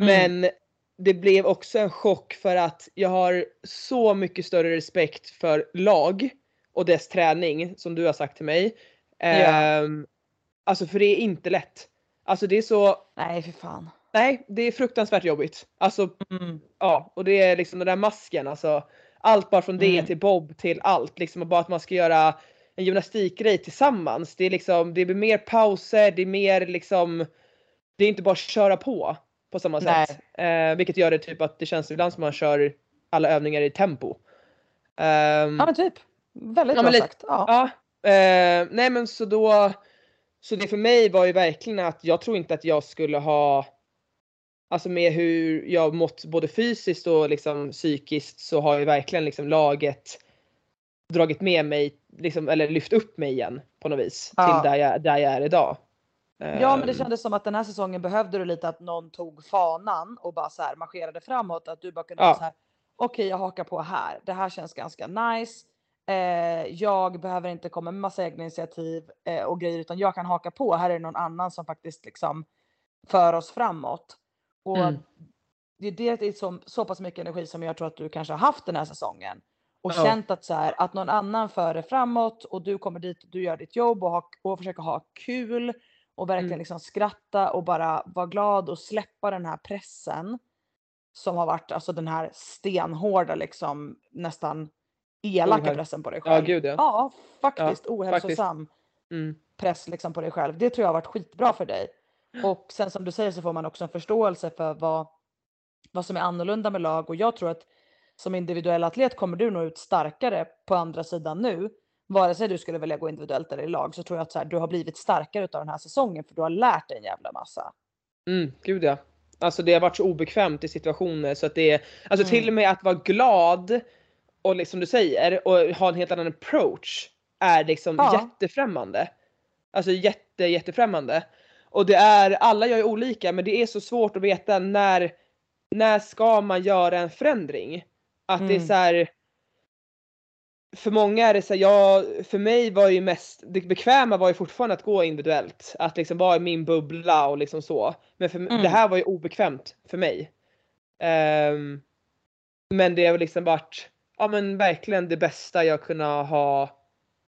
Mm. Det blev också en chock för att jag har så mycket större respekt för lag och dess träning som du har sagt till mig. Ja. Ehm, alltså för det är inte lätt. Alltså det är så, Nej för fan. nej det är fruktansvärt jobbigt. Alltså Mm. ja och det är liksom den där masken alltså. Allt bara från det Mm. till bob till allt liksom och bara att man ska göra en gymnastikgrej tillsammans. Det är liksom, det blir mer pauser, det är mer liksom, det är inte bara köra på på samma Nej. sätt. Eh, vilket gör det typ att det känns ibland som man kör alla övningar i tempo. Ehm, Ja men typ. Väldigt Ja, bra sagt. Ja. Ja, eh, nej men så då, så det för mig var ju verkligen att jag tror inte att jag skulle ha, alltså med hur jag mått både fysiskt och liksom psykiskt så har ju verkligen liksom laget dragit med mig, liksom, eller lyft upp mig igen på något vis Ja. till där jag, där jag är idag. Ja men det Ehm, kändes som att den här säsongen behövde du lite att någon tog fanan och bara så här marscherade framåt. Att du bara kunde Ja. så här. Okej jag hakar på här. Det här känns ganska nice. Eh, jag behöver inte komma med massa egna initiativ eh, och grejer utan jag kan haka på. Här är det någon annan som faktiskt liksom för oss framåt. Och Mm. det är det det är så, så pass mycket energi som jag tror att du kanske har haft den här säsongen. Och Ja. känt att så här, att någon annan för dig framåt och du kommer dit och du gör ditt jobb och, ha, och försöker ha kul och verkligen Mm. liksom skratta och bara vara glad och släppa den här pressen. Som har varit alltså den här stenhårda liksom nästan elaka Ohäl- pressen på dig Ja själv. gud ja. Ja, faktiskt ohälsosam Mm. press liksom på dig själv. Det tror jag har varit skitbra för dig. Och sen som du säger så får man också en förståelse för vad, vad som är annorlunda med lag och jag tror att som individuell atlet kommer du nog ut starkare på andra sidan nu. Vare sig du skulle välja gå individuellt eller i lag så tror jag att så här, du har blivit starkare utav den här säsongen för du har lärt dig en jävla massa. Mm, gud ja. Alltså det har varit så obekvämt i situationer så att det är, alltså till Mm. och med att vara glad och liksom du säger och ha en helt annan approach är liksom Ja. jättefrämmande. Alltså jätte jättefrämmande. Och det är, alla gör ju olika men det är så svårt att veta när, när ska man göra en förändring? Att det är Mm. så här. För många är det så här, jag, för mig var ju mest, det bekväma var ju fortfarande att gå individuellt. Att liksom vara i min bubbla och liksom så. Men för, Mm. det här var ju obekvämt för mig. Ehm, men det har liksom varit, ja men verkligen det bästa jag kunnat ha,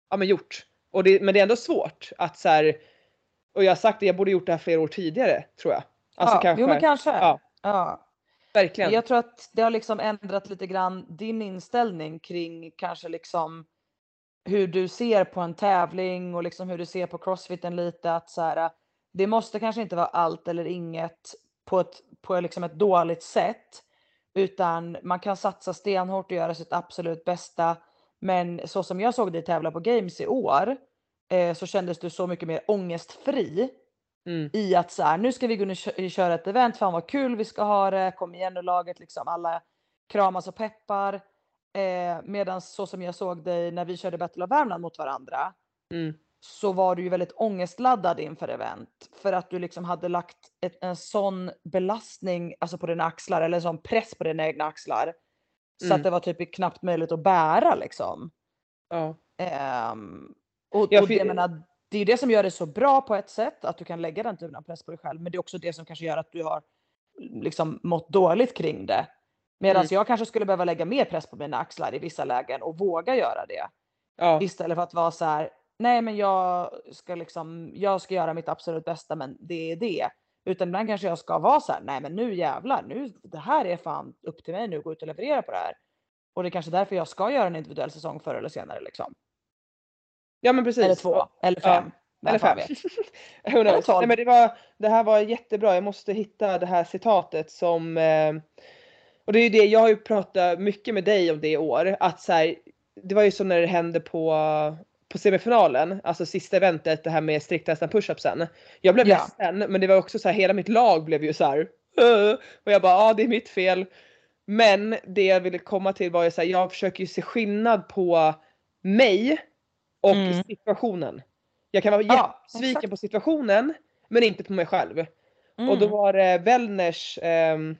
ja men gjort. Och det, men det är ändå svårt att så här, och jag har sagt det, jag borde gjort det här flera år tidigare tror jag. Alltså ja, kanske, Jo men kanske. Ja. Ja verkligen. Jag tror att det har liksom ändrat lite grann din inställning kring kanske liksom hur du ser på en tävling och liksom hur du ser på crossfiten lite att så här, det måste kanske inte vara allt eller inget på ett, på liksom ett dåligt sätt utan man kan satsa stenhårt och göra sitt absolut bästa. Men så som jag såg dig tävla på games i år eh, så kändes du så mycket mer ångestfri Mm. i att så här, nu ska vi gå och kö- köra ett event, fan vad kul vi ska ha det, kom igen nu laget, liksom alla kramas och peppar. Eh, Medan så som jag såg dig när vi körde Battle of Värmland mot varandra Mm. så var du ju väldigt ångestladdad inför event för att du liksom hade lagt ett, en sån belastning alltså på dina axlar eller en sån press på dina egna axlar. Så Mm. att det var typ knappt möjligt att bära liksom. Ja. Ehm, och, och för- det, jag menar, det är det som gör det så bra på ett sätt, att du kan lägga den typen av press på dig själv. Men det är också det som kanske gör att du har liksom mått dåligt kring det. Medan Mm. jag kanske skulle behöva lägga mer press på mina axlar i vissa lägen och våga göra det. Ja. Istället för att vara så här, nej men jag ska liksom, jag ska göra mitt absolut bästa men det är det. Utan ibland kanske jag ska vara så här, nej men nu jävlar, nu, det här är fan upp till mig nu, gå ut och leverera på det här. Och det är kanske därför jag ska göra en individuell säsong förr eller senare liksom. Ja men precis. Eller två, eller Ja, fem. Vem Eller fem. Who knows? Nej, men det, var, det här var jättebra. Jag måste hitta det här citatet som eh, och det är ju det jag har ju pratat mycket med dig om det i år att så här, det var ju så när det hände på på semifinalen, alltså sista eventet, det här med strikthästen pushupsen. Jag blev Ja. ledsen, men det var också så här, hela mitt lag blev ju så här. "Åh." och jag bara, ja det är mitt fel. Men det jag ville komma till var ju så här, jag försöker ju se skillnad på mig och Mm. situationen. Jag kan vara Ja, jättesviken på situationen, men inte på mig själv. Och då Mm. var det Wellners ehm,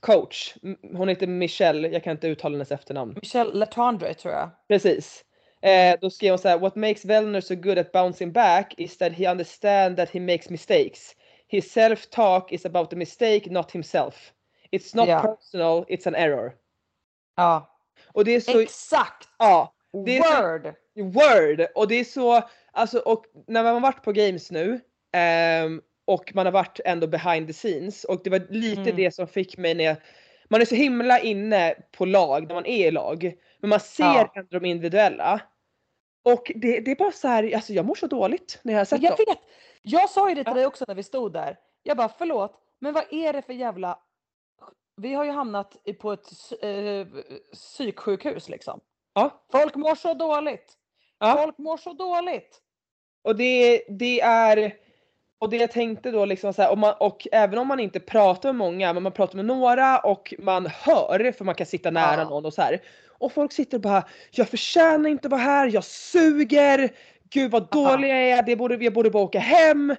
coach, hon heter Michelle, jag kan inte uttala hennes efternamn. Michelle Letendre tror jag. Precis. Eh, då skrev hon så här, What makes Wellner so good at bouncing back is that he understands that he makes mistakes. His self-talk is about the mistake, not himself. It's not Ja. personal, it's an error. Ja, Och det är så, exakt! ja, det är så- Word! word! Och det är så, alltså och när man har varit på games nu ehm, och man har varit ändå behind the scenes och det var lite Mm. det som fick mig när jag, man är så himla inne på lag när man är i lag men man ser Ja. ändå de individuella. Och det, det är bara så här, alltså jag mår så dåligt när jag har sett Jag dem. vet! Jag sa ju det till dig också när vi stod där. Jag bara förlåt, men vad är det för jävla... Vi har ju hamnat på ett eh, psyksjukhus liksom. Ja. Folk mår så dåligt. Ja. Folk mår så dåligt. Och det, det är och det jag tänkte då liksom så här, och, man, och även om man inte pratar med många men man pratar med några och man hör för man kan sitta nära Ja. någon och så här. Och folk sitter och bara jag förtjänar inte att vara här, jag suger, gud vad dålig jag är, det borde, jag borde bara åka hem.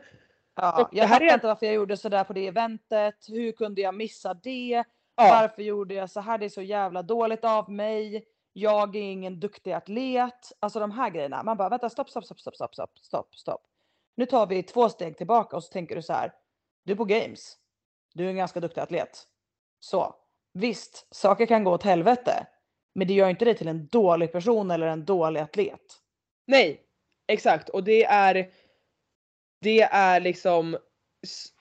Ja, jag fattar är- inte varför jag gjorde sådär på det eventet. Hur kunde jag missa det? Ja, Varför gjorde jag så här? Det är så jävla dåligt av mig. Jag är ingen duktig atlet. Alltså de här grejerna. Man bara vänta stopp, stopp, stopp, stopp, stopp, stopp, stopp, stopp. Nu tar vi två steg tillbaka och så tänker du så här. Du är på games. Du är en ganska duktig atlet. Så visst, saker kan gå åt helvete. Men det gör inte dig till en dålig person eller en dålig atlet. nej, exakt och det är det är liksom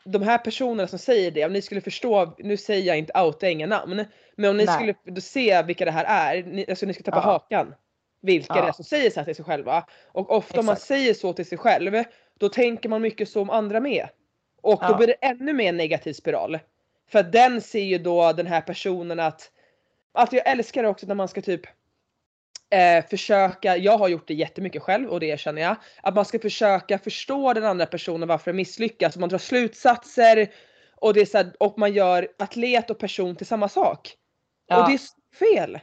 de här personerna som säger det, om ni skulle förstå, nu säger jag inte outa inga namn, men om ni Nej. skulle då se vilka det här är, ni, alltså ni ska tappa Ja. hakan. Vilka Ja. det är som säger så här till sig själva. Och ofta om man Exakt. säger så till sig själv, då tänker man mycket så om andra med. Och då Ja. blir det ännu mer negativ spiral. För att den ser ju då den här personen att, att jag älskar det också när man ska typ eh, försöka, jag har gjort det jättemycket själv och det känner jag, att man ska försöka förstå den andra personen varför det misslyckas. Man drar slutsatser och, det är så här, och man gör atlet och person till samma sak. Ja. Och det är fel.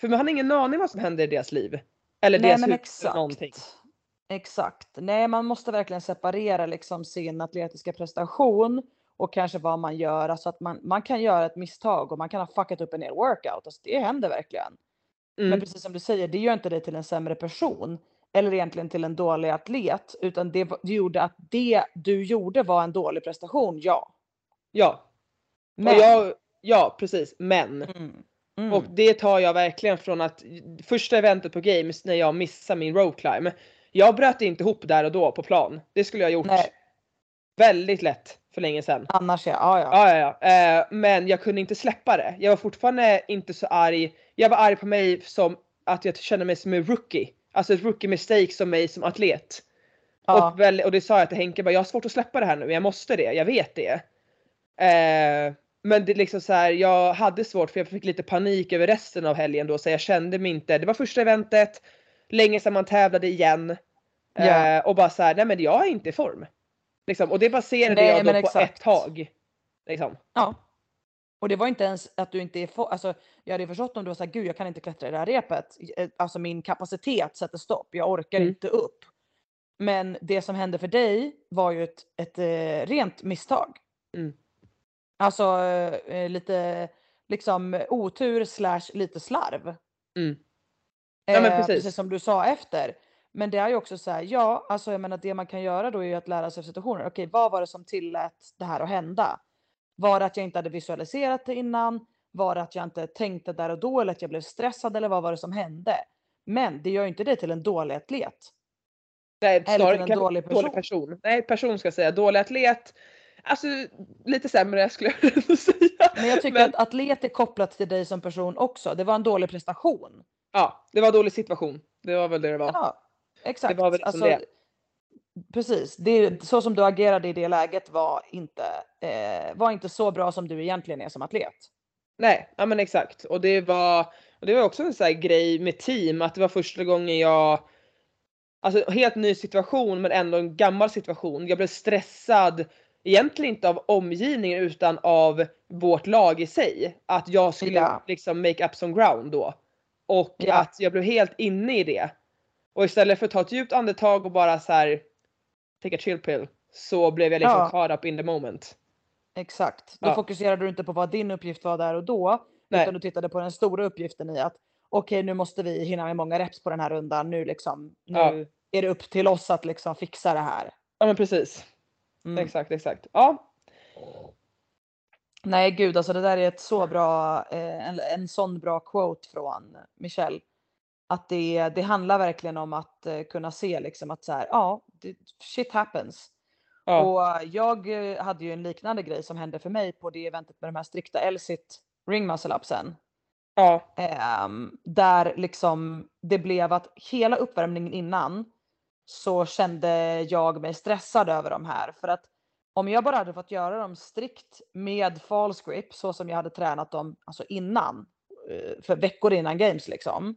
För man har ingen aning vad som händer i deras liv. Eller Nej deras men exakt. någonting. Exakt. Nej man måste verkligen separera liksom sin atletiska prestation och kanske vad man gör. Alltså att man, man kan göra ett misstag och man kan ha fuckat upp en hel workout. Alltså det händer verkligen. Mm. Men precis som du säger, det gör inte dig till en sämre person. Eller egentligen till en dålig atlet. Utan det, det gjorde att det du gjorde var en dålig prestation, ja. Ja. Men. Jag, ja precis, men. Mm. Mm. Och det tar jag verkligen från att första eventet på games när jag missade min rope climb. Jag bröt inte ihop där och då på plan. Det skulle jag gjort Nej. väldigt lätt för länge sedan. Annars ja, ja, ja. Ja, ja, ja. Eh, men jag kunde inte släppa det. Jag var fortfarande inte så arg. Jag var arg på mig som att jag kände mig som en rookie. Alltså ett rookie mistake som mig som atlet. ja. Och, väl, och det sa jag till Henke, bara, jag har svårt att släppa det här nu, jag måste det, jag vet det. Eh, men det är liksom så här, jag hade svårt för jag fick lite panik över resten av helgen då så jag kände mig inte, det var första eventet, länge sedan man tävlade igen. Eh, Ja. och bara så här, nej men jag är inte i form. Liksom, och det baserade Nej, jag då på exakt. ett tag. Liksom. Ja. Och det var inte ens att du inte är få, alltså jag hade förstått om du var såhär, gud jag kan inte klättra i det här repet. Eh, Alltså min kapacitet sätter stopp, jag orkar Mm. inte upp. Men det som hände för dig var ju ett, ett eh, rent misstag. Mm. Alltså eh, lite liksom otur slash lite slarv. Mm. Ja, men Eh, precis. precis som du sa efter. Men det är ju också så här, ja, alltså jag menar det man kan göra då är ju att lära sig av situationer. Okej, vad var det som tillät det här att hända? Var det att jag inte hade visualiserat det innan? Var det att jag inte tänkte där och då eller att jag blev stressad eller vad var det som hände? Men det gör ju inte det till en dålig atlet. Nej, Eller snarare till en dålig dålig person. person. Nej, person ska jag säga. Dålig atlet. Alltså lite sämre skulle jag ändå säga. Men jag tycker Men- att atlet är kopplat till dig som person också. Det var en dålig prestation. Ja, det var en dålig situation. Det var väl det det var. Ja, exakt. Det var väl liksom alltså, det. Precis, det, så som du agerade i det läget var inte, eh, var inte så bra som du egentligen är som atlet. Nej, ja men exakt. Och det var, och det var också en sån här grej med team att det var första gången jag Alltså helt ny situation men ändå en gammal situation. Jag blev stressad egentligen inte av omgivningen utan av vårt lag i sig. Att jag skulle Ja. liksom make up some ground då. Och Ja. att jag blev helt inne i det. Och istället för att ta ett djupt andetag och bara så här take a chill pill så blev jag liksom Ja. caught up in the moment. Exakt. Då Ja. fokuserade du inte på vad din uppgift var där och då, Nej. utan du tittade på den stora uppgiften i att okej, nu måste vi hinna med många reps på den här rundan. Nu liksom, nu är det upp till oss att liksom fixa det här. Ja men precis. Mm. Exakt, exakt. Ja. Nej gud, alltså det där är ett så bra, eh, en, en sån bra quote från Michelle. Att det, det handlar verkligen om att eh, kunna se liksom att så här, ja, det, shit happens. ja. Och jag eh, hade ju en liknande grej som hände för mig på det eventet med de här strikta L-sit ring muscle upsen. ja. Ehm, där liksom det blev att hela uppvärmningen innan så kände jag mig stressad över de här. För att om jag bara hade fått göra dem strikt med false grip så som jag hade tränat dem alltså innan, eh, för veckor innan games liksom.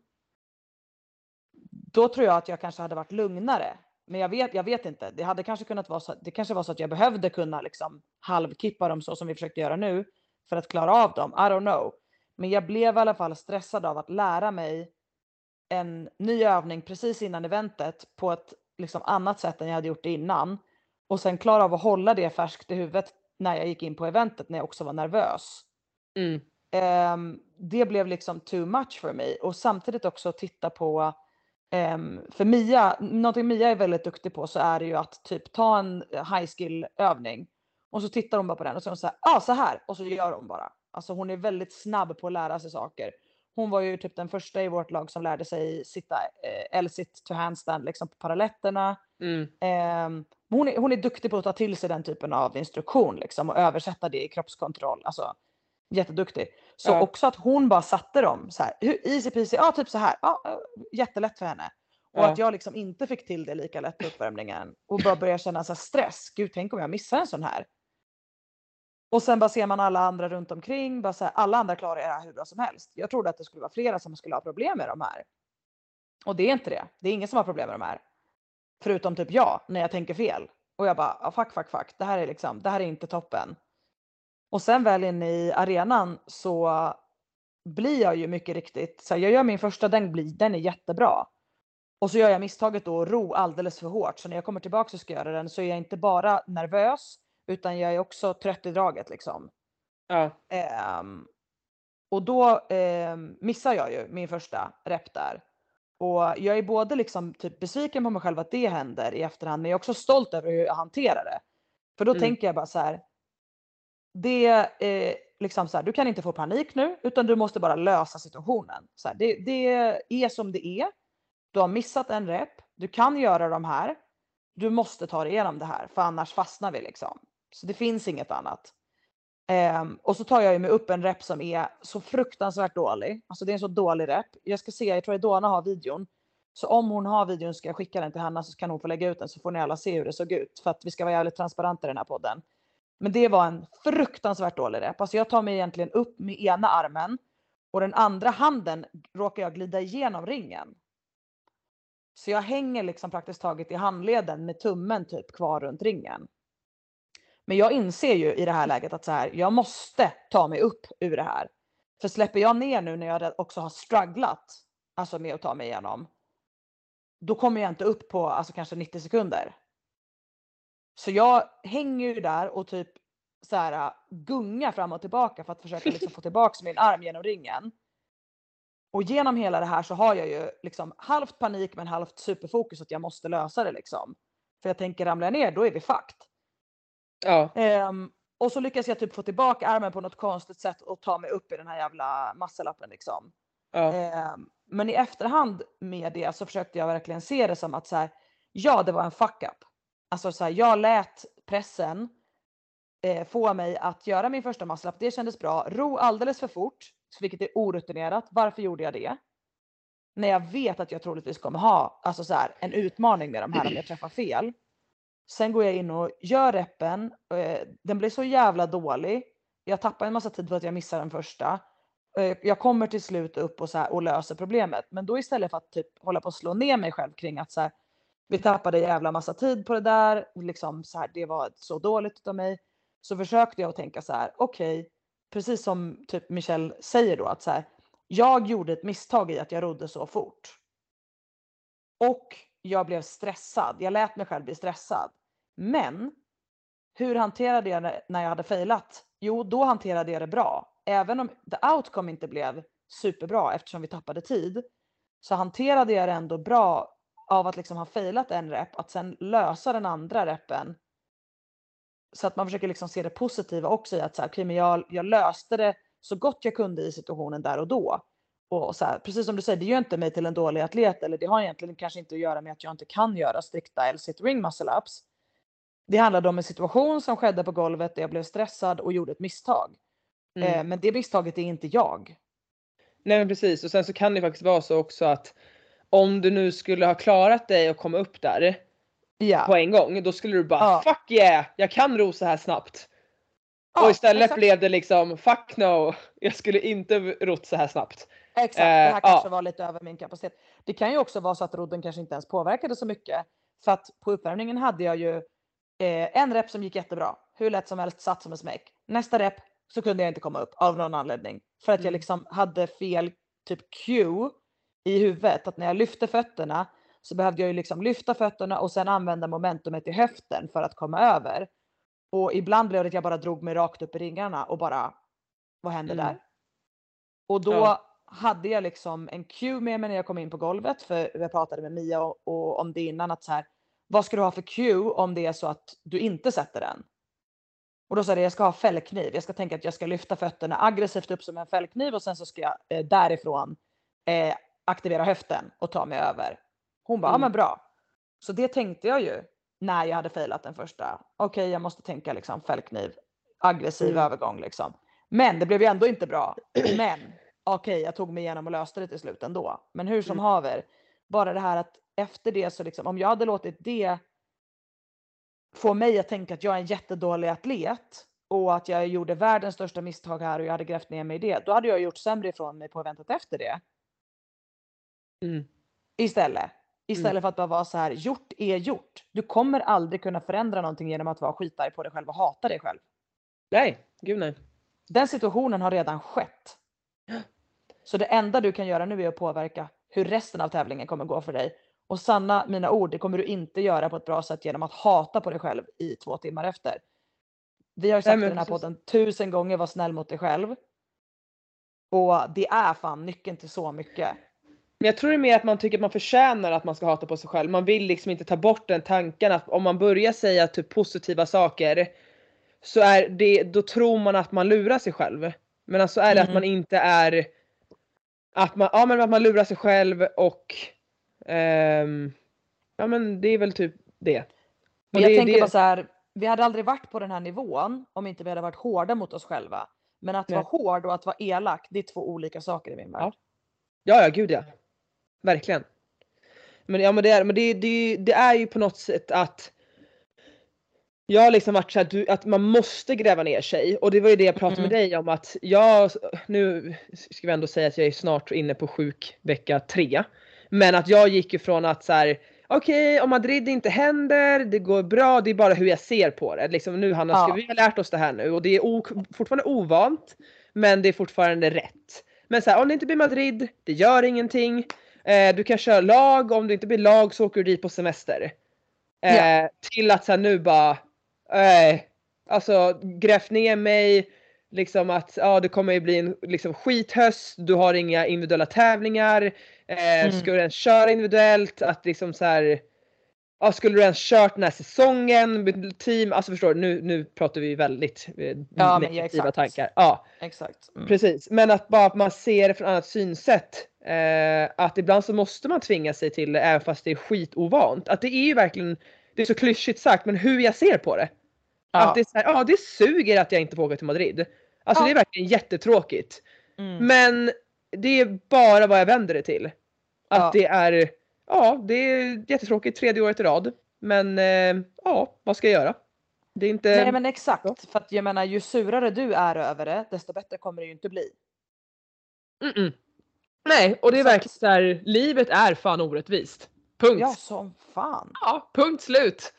Då tror jag att jag kanske hade varit lugnare. Men jag vet, jag vet inte. Det hade kanske kunnat vara så, det kanske var så att jag behövde kunna liksom halvkippa dem så som vi försökte göra nu för att klara av dem. I don't know. Men jag blev i alla fall stressad av att lära mig en ny övning precis innan eventet på ett liksom annat sätt än jag hade gjort det innan. Och sen klara av att hålla det färskt i huvudet när jag gick in på eventet när jag också var nervös. Mm. Ehm, det blev liksom too much för mig och samtidigt också titta på ehm, för Mia, någonting Mia är väldigt duktig på så är det ju att typ ta en high skill övning och så tittar hon bara på den och så är hon så här, ah, så här och så gör hon bara. Alltså hon är väldigt snabb på att lära sig saker. Hon var ju typ den första i vårt lag som lärde sig sitta eh, L-sit to handstand liksom på paralletterna. Mm. Men hon, är, hon är duktig på att ta till sig den typen av instruktion liksom, och översätta det i kroppskontroll. Alltså, jätteduktig. Så Ja. också att hon bara satte dem så här. Easy peasy, ja typ så här. Ja, eh, jättelätt för henne. Och Ja. att jag liksom inte fick till det lika lätt på uppvärmningen. Och bara började känna så här stress. Gud, tänk om jag missar en sån här. Och sen bara ser man alla andra runt omkring. Bara så här, alla andra klarar det här hur bra som helst. Jag trodde att det skulle vara flera som skulle ha problem med de här. Och det är inte det. Det är ingen som har problem med de här. Förutom typ jag när jag tänker fel. Och jag bara ah, fuck, fuck, fuck. Det här är liksom, det här är inte toppen. Och sen väl inne i arenan så blir jag ju mycket riktigt, så här, jag gör min första, den, blir, den är jättebra. Och så gör jag misstaget då att ro alldeles för hårt. Så när jag kommer tillbaka och ska göra den så är jag inte bara nervös utan jag är också trött i draget liksom. Ja. Ehm, och då ehm, missar jag ju min första rep där. Och jag är både liksom typ besviken på mig själv att det händer i efterhand men jag är också stolt över hur jag hanterar det. För då Mm. tänker jag bara så här. Det är liksom så här, du kan inte få panik nu utan du måste bara lösa situationen. Så här, det, det är som det är. Du har missat en rep. Du kan göra de här. Du måste ta dig igenom det här för annars fastnar vi liksom. Så det finns inget annat. Um, och så tar jag ju mig upp en rep som är så fruktansvärt dålig. Alltså det är en så dålig rep. Jag ska se, jag tror att Donna har videon. Så om hon har videon ska jag skicka den till Hanna så kan hon få lägga ut den så får ni alla se hur det såg ut. För att vi ska vara jävligt transparenta i den här podden. Men det var en fruktansvärt dålig rep. Alltså jag tar mig egentligen upp med ena armen och den andra handen råkar jag glida igenom ringen. Så jag hänger liksom praktiskt taget i handleden med tummen typ kvar runt ringen. Men jag inser ju i det här läget att så här, jag måste ta mig upp ur det här. För släpper jag ner nu när jag också har strugglat, alltså med att ta mig igenom, då kommer jag inte upp på alltså kanske 90 sekunder. Så jag hänger ju där och typ så här gungar fram och tillbaka för att försöka liksom få tillbaks min arm genom ringen. Och genom hela det här så har jag ju liksom halvt panik men halvt superfokus att jag måste lösa det liksom. För jag tänker ramlar jag ner då är vi fucked. Ja. Ehm, och så lyckas jag typ få tillbaka armen på något konstigt sätt och ta mig upp i den här jävla massalappen liksom. ja. Ehm, men i efterhand med det så försökte jag verkligen se det som att så här, ja det var en fuck up. Alltså så här, jag lät pressen eh, få mig att göra min första massalapp. Det kändes bra. Ro alldeles för fort, vilket är orutinerat. Varför gjorde jag det? När jag vet att jag troligtvis kommer ha alltså så här, en utmaning med de här om jag träffar fel. Sen går jag in och gör reppen. Eh, den blir så jävla dålig. Jag tappar en massa tid för att jag missar den första. Jag kommer till slut upp och, så här, och löser problemet. Men då istället för att typ hålla på att slå ner mig själv kring att så här, vi tappade jävla massa tid på det där. Liksom så här, det var så dåligt av mig. Så försökte jag att tänka så här, okej, okay, precis som typ Michelle säger då att så här, jag gjorde ett misstag i att jag rodde så fort. Och jag blev stressad. Jag lät mig själv bli stressad. Men hur hanterade jag det när jag hade failat? Jo, då hanterade jag det bra. Även om the outcome inte blev superbra eftersom vi tappade tid så hanterade jag det ändå bra av att liksom ha failat en rep, att sen lösa den andra repen. Så att man försöker liksom se det positiva också i att så här, okay, men jag, jag löste det så gott jag kunde i situationen där och då. Och så här, precis som du säger, det gör inte mig till en dålig atlet eller det har egentligen kanske inte att göra med att jag inte kan göra strikta L-sit ring muscle ups. Det handlade om en situation som skedde på golvet där jag blev stressad och gjorde ett misstag. Mm. Eh, men det misstaget är inte jag. Nej men precis och sen så kan det faktiskt vara så också att om du nu skulle ha klarat dig och komma upp där ja. på en gång då skulle du bara ja. fuck yeah jag kan ro så här snabbt. Ja, och istället exakt. blev det liksom fuck no jag skulle inte rott så här snabbt. Exakt, det här eh, kanske var lite över min kapacitet. Det kan ju också vara så att rodden kanske inte ens påverkade så mycket. För att på uppvärmningen hade jag ju eh, en rep som gick jättebra. Hur lätt som helst, satt som en smäck. Nästa rep så kunde jag inte komma upp av någon anledning. För att jag mm. liksom hade fel typ cue i huvudet. Att när jag lyfte fötterna så behövde jag ju liksom lyfta fötterna och sen använda momentumet i höften för att komma över. Och ibland blev det att jag bara drog mig rakt upp i ringarna och bara, vad hände mm. där? Och då ja. hade jag liksom en cue med mig när jag kom in på golvet, för jag pratade med Mia och, och om det innan, att så här, vad ska du ha för cue om det är så att du inte sätter den? Och då sa jag jag ska ha fällkniv. Jag ska tänka att jag ska lyfta fötterna aggressivt upp som en fällkniv och sen så ska jag eh, därifrån eh, aktivera höften och ta mig över. Hon bara, mm. ja men bra. Så det tänkte jag ju när jag hade failat den första. Okej, okay, jag måste tänka liksom fällkniv, aggressiv mm. övergång liksom. Men det blev ju ändå inte bra. Men okej, okay, jag tog mig igenom och löste det till slut ändå. Men hur som mm. haver, bara det här att efter det så liksom, om jag hade låtit det få mig att tänka att jag är en jättedålig atlet och att jag gjorde världens största misstag här och jag hade grävt ner mig i det, då hade jag gjort sämre ifrån mig på eventet efter det. Mm. Istället. Istället mm. för att bara vara så här, gjort är gjort. Du kommer aldrig kunna förändra någonting genom att vara skitarg på dig själv och hata dig själv. Nej, gud nej. Den situationen har redan skett. Så det enda du kan göra nu är att påverka hur resten av tävlingen kommer gå för dig. Och sanna mina ord, det kommer du inte göra på ett bra sätt genom att hata på dig själv i två timmar efter. Vi har ju sagt Nej, i den här precis. podden tusen gånger var snäll mot dig själv. Och det är fan nyckeln till så mycket. Men jag tror det är mer att man tycker att man förtjänar att man ska hata på sig själv. Man vill liksom inte ta bort den tanken att om man börjar säga typ positiva saker så är det, då tror man att man lurar sig själv. Men alltså är det mm. att man inte är att man, ja, men att man lurar sig själv och um, ja men det är väl typ det. Men jag det, tänker det... bara så här, vi hade aldrig varit på den här nivån om inte vi hade varit hårda mot oss själva. Men att Nej. vara hård och att vara elak, det är två olika saker i min värld. Ja, ja, ja gud ja. Verkligen. Men, ja, men, det, är, men det, det, det är ju på något sätt att jag har liksom varit så att, du, att man måste gräva ner sig och det var ju det jag pratade mm. med dig om att jag, nu ska vi ändå säga att jag är snart inne på sjuk vecka tre. Men att jag gick ifrån att så här, okej okay, om Madrid inte händer, det går bra, det är bara hur jag ser på det. Liksom, nu Hanna, ska ja. vi har lärt oss det här nu och det är fortfarande ovant men det är fortfarande rätt. Men så här, om det inte blir Madrid, det gör ingenting. Eh, du kan köra lag, om det inte blir lag så åker du dit på semester. Eh, ja. Till att så här, nu bara, eh, alltså grävt ner mig, Liksom att ja, det kommer ju bli en liksom, skithöst, du har inga individuella tävlingar. Eh, Mm. Ska du ens köra individuellt? Att liksom så här, ja, skulle du ens kört den här säsongen med team? Alltså förstår du, nu, nu pratar vi väldigt eh, Ja, men ja, negativa tankar. Ja, Exakt. Mm. precis. Men att bara att man ser det från annat synsätt. Eh, att ibland så måste man tvinga sig till det även fast det är skitovant. Att det är ju verkligen, det är så klyschigt sagt, men hur jag ser på det. Ja. Att det är så här, ja det suger att jag inte får åka till Madrid. Alltså Ja. det är verkligen jättetråkigt. Mm. Men det är bara vad jag vänder det till. Att Ja. det är, ja det är jättetråkigt tredje året i rad. Men eh, ja, vad ska jag göra? Det är inte... Nej men exakt. För att jag menar ju surare du är över det desto bättre kommer det ju inte bli. Mm-mm. Nej, och det är verkligen så här, livet är fan orättvist. Punkt. Ja Ja, som fan. punkt slut.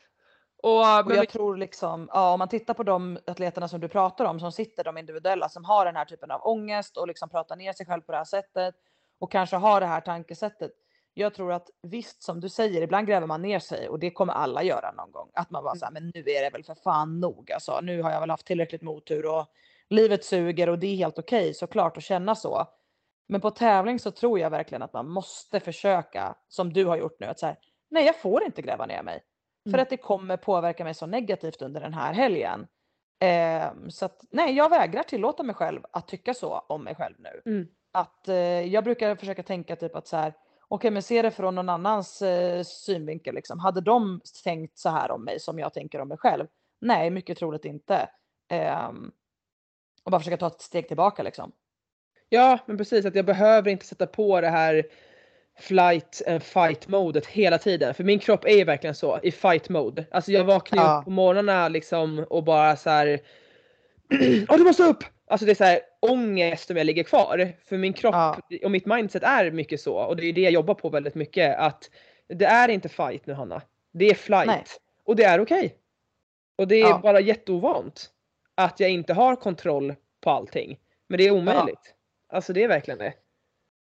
Och, Och jag tror liksom, ja, om man tittar på de atleterna som du pratar om som sitter, de individuella som har den här typen av ångest och liksom pratar ner sig själv på det här sättet och kanske har det här tankesättet. Jag tror att visst som du säger, ibland gräver man ner sig och det kommer alla göra någon gång. Att man bara Mm. säger, men nu är det väl för fan nog alltså. Nu har jag väl haft tillräckligt med otur och livet suger och det är helt okej såklart att känna så. Men på tävling så tror jag verkligen att man måste försöka, som du har gjort nu, att säga nej jag får inte gräva ner mig. För Mm. att det kommer påverka mig så negativt under den här helgen. Ehm, så att nej, jag vägrar tillåta mig själv att tycka så om mig själv nu. Mm. Att eh, jag brukar försöka tänka typ att så här, okej men se det från någon annans eh, synvinkel liksom. Hade de tänkt så här om mig som jag tänker om mig själv? Nej, mycket troligt inte. Ehm, och bara försöka ta ett steg tillbaka liksom. Ja, men precis att jag behöver inte sätta på det här flight and fight modet hela tiden. För min kropp är ju verkligen så i fight mode. Alltså jag vaknar Ja. upp på morgnarna liksom och bara så här. Åh du måste upp! Alltså det är så här ångest om jag ligger kvar. För min kropp Ja. och mitt mindset är mycket så. Och det är det jag jobbar på väldigt mycket. Att det är inte fight nu Hanna. Det är flight. Nej. Och det är okej. Och det är Ja. bara jätteovant. Att jag inte har kontroll på allting. Men det är omöjligt. Alltså det är verkligen det.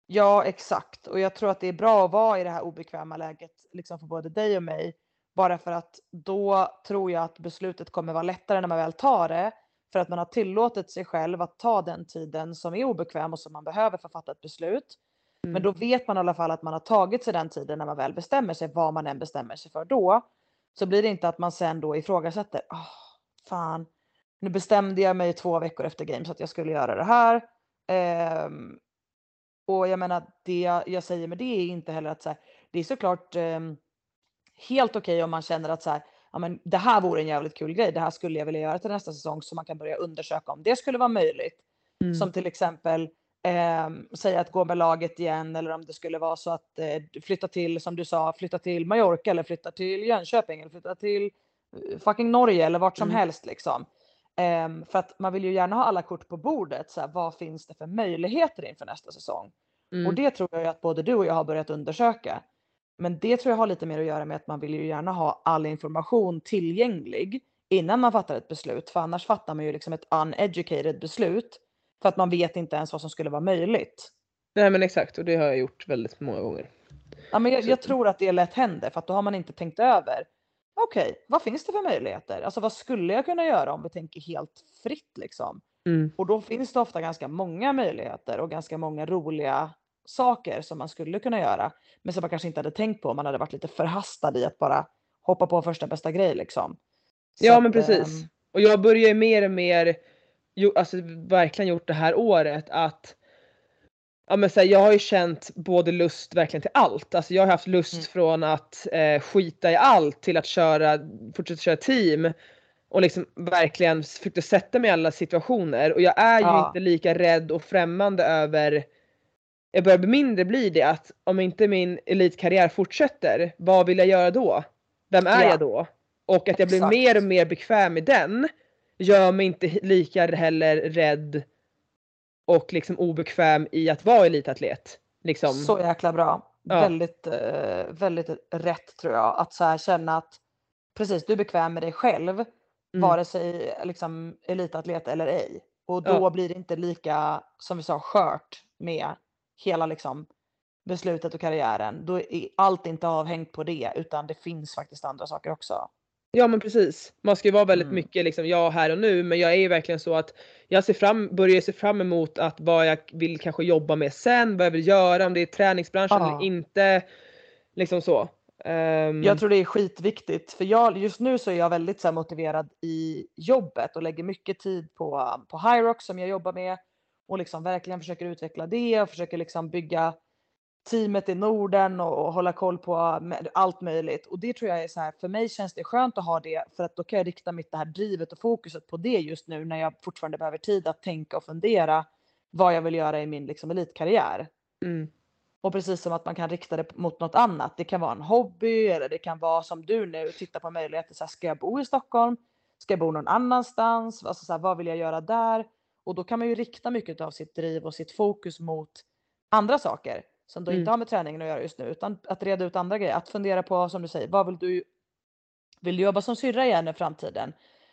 Ja, exakt. Och jag tror att det är bra att vara i det här obekväma läget liksom för både dig och mig. Bara för att då tror jag att beslutet kommer vara lättare när man väl tar det. För att man har tillåtit sig själv att ta den tiden som är obekväm och som man behöver för att fatta ett beslut. Mm. Men då vet man i alla fall att man har tagit sig den tiden när man väl bestämmer sig, vad man än bestämmer sig för då. Så blir det inte att man sen då ifrågasätter, oh, fan, nu bestämde jag mig två veckor efter games att jag skulle göra det här. Ehm, och jag menar, det jag, jag säger med det är inte heller att så här, det är såklart ehm, helt okej om man känner att så här, ja, men det här vore en jävligt kul grej, det här skulle jag vilja göra till nästa säsong så man kan börja undersöka om det skulle vara möjligt. Mm. Som till exempel eh, säga att gå med laget igen eller om det skulle vara så att eh, flytta till, som du sa, flytta till Mallorca eller flytta till Jönköping eller flytta till eh, fucking Norge eller vart som Mm. helst liksom. Ehm, för att man vill ju gärna ha alla kort på bordet. Så här, vad finns det för möjligheter inför nästa säsong? Mm. Och det tror jag att både du och jag har börjat undersöka. Men det tror jag har lite mer att göra med att man vill ju gärna ha all information tillgänglig innan man fattar ett beslut. För annars fattar man ju liksom ett uneducated beslut. För att man vet inte ens vad som skulle vara möjligt. Nej men exakt och det har jag gjort väldigt många gånger. Ja, men jag, jag tror att det lätt händer för att då har man inte tänkt över. Okej, vad finns det för möjligheter? Alltså vad skulle jag kunna göra om vi tänker helt fritt liksom? Mm. Och då finns det ofta ganska många möjligheter och ganska många roliga saker som man skulle kunna göra. Men som man kanske inte hade tänkt på om man hade varit lite förhastad i att bara hoppa på första bästa grej liksom. Så Ja men att, precis. ehm, Och jag börjar mer och mer, alltså verkligen gjort det här året att Ja men så här, jag har ju känt både lust verkligen till allt. Alltså jag har haft lust Mm. från att eh, skita i allt till att köra, fortsätta köra team. Och liksom verkligen försökte sätta mig i alla situationer. Och jag är ju Ja. inte lika rädd och främmande över jag börjar bli mindre bli det att om inte min elitkarriär fortsätter, vad vill jag göra då? Vem är Ja. jag då? Och att jag blir Exakt. mer och mer bekväm i den gör mig inte lika heller rädd och liksom obekväm i att vara elitatlet. Liksom. Så jäkla bra. Ja. Väldigt, eh, väldigt rätt tror jag. Att så här känna att precis, du är bekväm med dig själv. Mm. Vare sig liksom elitatlet eller ej. Och då Ja. blir det inte lika, som vi sa, skört med hela liksom beslutet och karriären. Då är allt inte avhängt på det utan det finns faktiskt andra saker också. Ja men precis. Man ska ju vara väldigt Mm. mycket liksom jag här och nu men jag är ju verkligen så att jag ser fram, börjar se fram emot att vad jag vill kanske jobba med sen, vad jag vill göra, om det är träningsbranschen Ja. eller inte. Liksom så. Ehm, Jag tror det är skitviktigt för jag, just nu så är jag väldigt så motiverad i jobbet och lägger mycket tid på, på Hyrox som jag jobbar med och liksom verkligen försöker utveckla det och försöker liksom bygga teamet i Norden och, och hålla koll på med- allt möjligt. Och det tror jag är så här, för mig känns det skönt att ha det för att då kan jag rikta mitt det här drivet och fokuset på det just nu när jag fortfarande behöver tid att tänka och fundera vad jag vill göra i min liksom, elitkarriär. mm, Och precis som att man kan rikta det mot något annat. Det kan vara en hobby eller det kan vara som du nu, titta på möjligheter. Så här, ska jag bo i Stockholm? Ska jag bo någon annanstans? Alltså, så här, vad vill jag göra där? Och då kan man ju rikta mycket av sitt driv och sitt fokus mot andra saker som då Mm. inte har med träningen att göra just nu utan att reda ut andra grejer. Att fundera på som du säger, vad vill du? Vill du jobba som syrra igen i framtiden?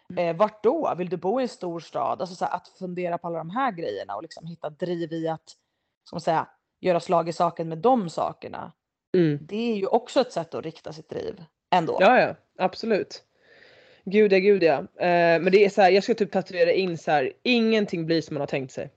Mm. Eh, vart då? Vill du bo i en stor stad? Alltså så här, att fundera på alla de här grejerna och liksom hitta driv i att, ska man säga, göra slag i saken med de sakerna. mm. Det är ju också ett sätt att rikta sitt driv ändå. Ja ja, absolut. Gud ja, gud ja. Eh, men det är så här, jag ska typ tatuera in så här, ingenting blir som man har tänkt sig.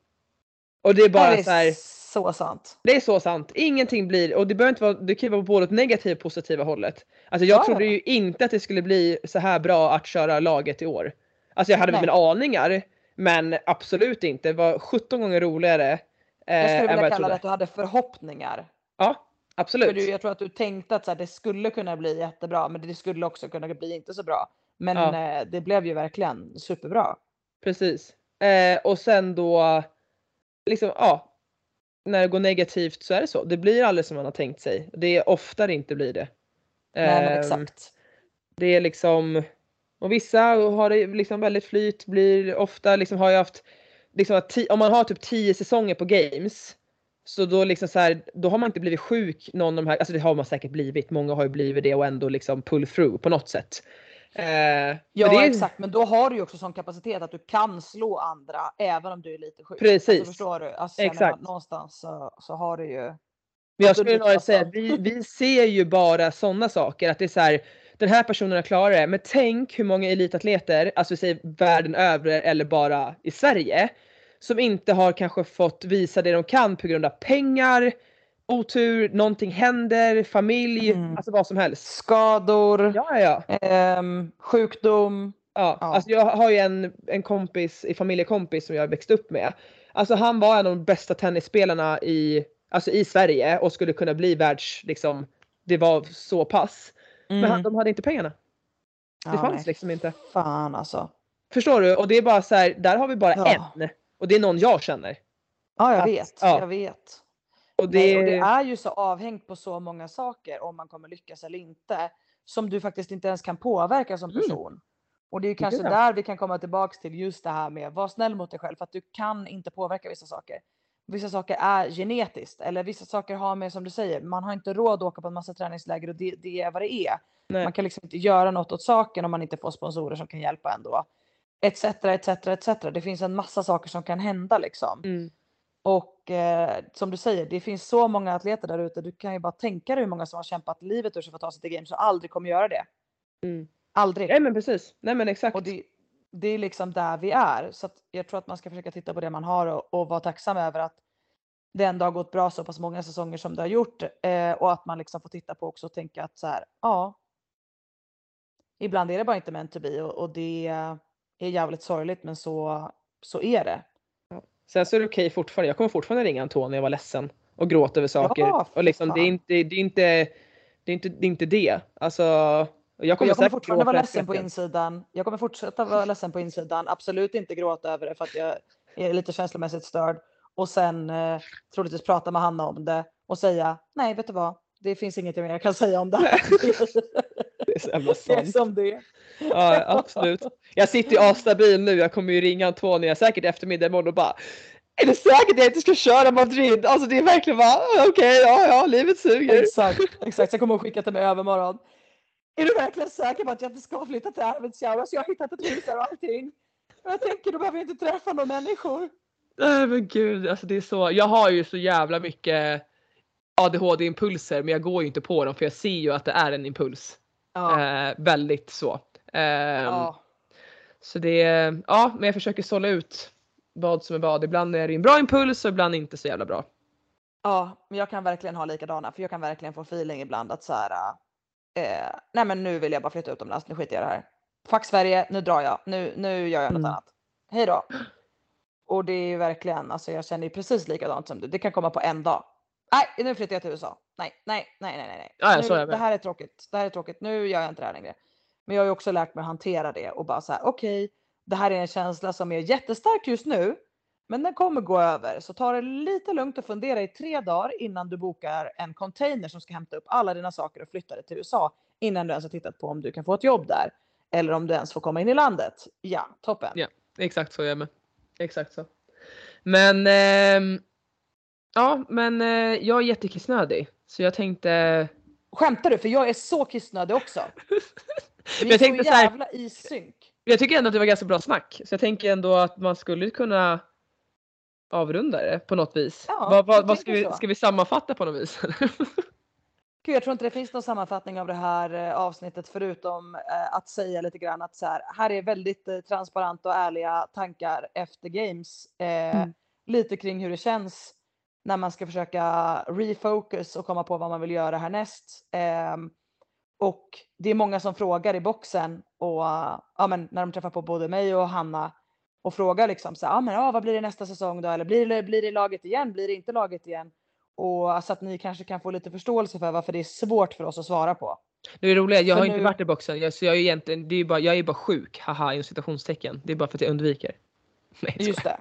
Och det är bara är så här, så sant. Det är så sant. Ingenting blir, och det behöver inte vara, det kan ju vara både åt negativa och positiva hållet. Alltså jag Ja, trodde ju inte att det skulle bli så här bra att köra laget i år. Alltså jag hade väl mina aningar, men absolut inte. Det var 17 gånger roligare. Eh, Jag skulle vilja jag kalla det att du hade förhoppningar. Ja, För absolut. du, jag tror att du tänkte att så här, det skulle kunna bli jättebra men det skulle också kunna bli inte så bra. Men Ja. eh, det blev ju verkligen superbra. Precis. Eh, och sen då, liksom ja. När det går negativt så är det så. Det blir aldrig som man har tänkt sig. Det är oftare inte blir det. Nej Ehm, exakt. Det är liksom, och vissa har det liksom väldigt flyt, blir ofta liksom har jag haft, liksom om man har typ 10 säsonger på games, så då liksom så här, då har man inte blivit sjuk någon av de här, alltså det har man säkert blivit, många har ju blivit det och ändå liksom pull through på något sätt. Eh, Ja det exakt men då har du ju också sån kapacitet att du kan slå andra även om du är lite sjuk. Precis. Alltså, förstår du? Alltså, Exakt. någonstans så, så har du ju. Men jag skulle nog säga vi, vi ser ju bara sådana saker, att det är så här, den här personen har klarat det, men tänk hur många elitatleter, alltså vi säger världen över eller bara i Sverige, som inte har kanske fått visa det de kan på grund av pengar, otur, någonting händer, familj, Mm. alltså vad som helst. Skador, Ja, ja, ehm, sjukdom. ja. Ja. Alltså jag har ju en, en kompis, i familjekompis som jag växt upp med. Alltså han var en av de bästa tennisspelarna i, alltså i Sverige och skulle kunna bli världs, liksom, det var så pass. Men han, Mm. de hade inte pengarna. Det Ja, fanns nej, liksom inte. Fan alltså. Förstår du? Och det är bara så här, där har vi bara Ja. en. Och det är någon jag känner. Ja jag Att- vet, ja. jag vet. Och det, Nej, och det är ju så avhängt på så många saker om man kommer lyckas eller inte. Som du faktiskt inte ens kan påverka som Mm. person. Och det är kanske Ja. där vi kan komma tillbaks till just det här med var snäll mot dig själv för att du kan inte påverka vissa saker. Vissa saker är genetiskt eller vissa saker har med som du säger, man har inte råd att åka på en massa träningsläger och det, det är vad det är. nej. Man kan liksom inte göra något åt saken om man inte får sponsorer som kan hjälpa ändå. Etc, etc, etc. Det finns en massa saker som kan hända liksom. Mm. Och eh, som du säger, det finns så många atleter där ute. Du kan ju bara tänka dig hur många som har kämpat livet ur sig för att ta sig till games och aldrig kommer göra det. Mm. Aldrig. Nej men precis. Nej men exakt. Och det, det är liksom där vi är. Så att jag tror att man ska försöka titta på det man har och, och vara tacksam över att det ändå har gått bra så pass många säsonger som det har gjort. Eh, och att man liksom får titta på också och tänka att så här, ja. Ibland är det bara inte meant to be och, och det är jävligt sorgligt men så, så är det. Sen så är det okej fortfarande. Jag kommer fortfarande ringa Antonija när jag var ledsen och gråta över saker. Ja, och liksom, det, är inte, det, är inte, det, är inte, det är inte det. Alltså, och jag Och kommer, jag kommer fortfarande vara ledsen på insidan. Jag kommer fortsätta vara ledsen på insidan. Absolut inte gråta över det för att jag är lite känslomässigt störd. Och sen eh, troligtvis prata med Hanna om det och säga nej, vet du vad? Det finns inget jag kan säga om det här. Det är så jävla det är sant. som det. Ja, absolut. Jag sitter ju asstabil nu. Jag kommer ju ringa Antonija säkert eftermiddag imorgon och bara är det säkert att jag inte ska köra Madrid? Alltså det är verkligen bara okej, ja ja, livet suger. Exakt, exakt. Jag kommer att skicka till mig övermorgon. Är du verkligen säker på att jag inte ska flytta till Arvidsjaur? Alltså jag har hittat ett hus där och allting. Jag tänker då behöver jag inte träffa några människor. Nej men gud, alltså det är så. Jag har ju så jävla mycket ADHD-impulser men jag går ju inte på dem för jag ser ju att det är en impuls. Ja. Eh, väldigt så. Ehm, Ja. Så det, ja men jag försöker sålla ut vad som är vad. Ibland är det en bra impuls och ibland inte så jävla bra. Ja, men jag kan verkligen ha likadana för jag kan verkligen få feeling ibland att så här. Eh, nej, men nu vill jag bara flytta utomlands. Nu skiter jag i det här. Fuck Sverige, nu drar jag. Nu, nu gör jag något Mm. annat. Hej då. Och det är ju verkligen, alltså jag känner ju precis likadant som du. Det kan komma på en dag. Nej, nu flyttar jag till USA. Nej, nej, nej, nej, nej. Ja, nu, med. det här är tråkigt. Det här är tråkigt. Nu gör jag inte det här längre. Men jag har ju också lärt mig att hantera det och bara så här, okej, det här är en känsla som är jättestark just nu, men den kommer gå över. Så ta det lite lugnt och fundera i tre dagar innan du bokar en container som ska hämta upp alla dina saker och flytta det till USA innan du ens har tittat på om du kan få ett jobb där eller om du ens får komma in i landet. Ja, toppen. Ja. Exakt så är jag med. Exakt så. Men ehm, ja men eh, jag är jättekissnödig så jag tänkte Skämtar du? För jag är så kissnödig också. Vi Jag tänkte så så här- jävla i synk. Jag tycker ändå att det var ganska bra snack så jag tänker ändå att man skulle kunna avrunda det på något vis. Ja, vad, vad, vad ska, vi, ska vi sammanfatta på något vis? Gud, jag tror inte det finns någon sammanfattning av det här eh, avsnittet förutom eh, att säga lite grann att så här, här är väldigt eh, transparenta och ärliga tankar efter games. Eh, Mm. Lite kring hur det känns när man ska försöka refocus och komma på vad man vill göra härnäst. Ehm, och det är många som frågar i boxen och eh, ja, men när de träffar på både mig och Hanna och frågar liksom så ja, men, ja, vad blir det nästa säsong då? Eller blir det, blir det laget igen? Blir det inte laget igen? Och så att ni kanske kan få lite förståelse för varför det är svårt för oss att svara på. Det är roligt, jag För har inte nu- varit i boxen jag, så jag är egentligen, det är bara, jag är bara sjuk, haha inom citationstecken. Det är bara för att jag undviker. Nej, Just det.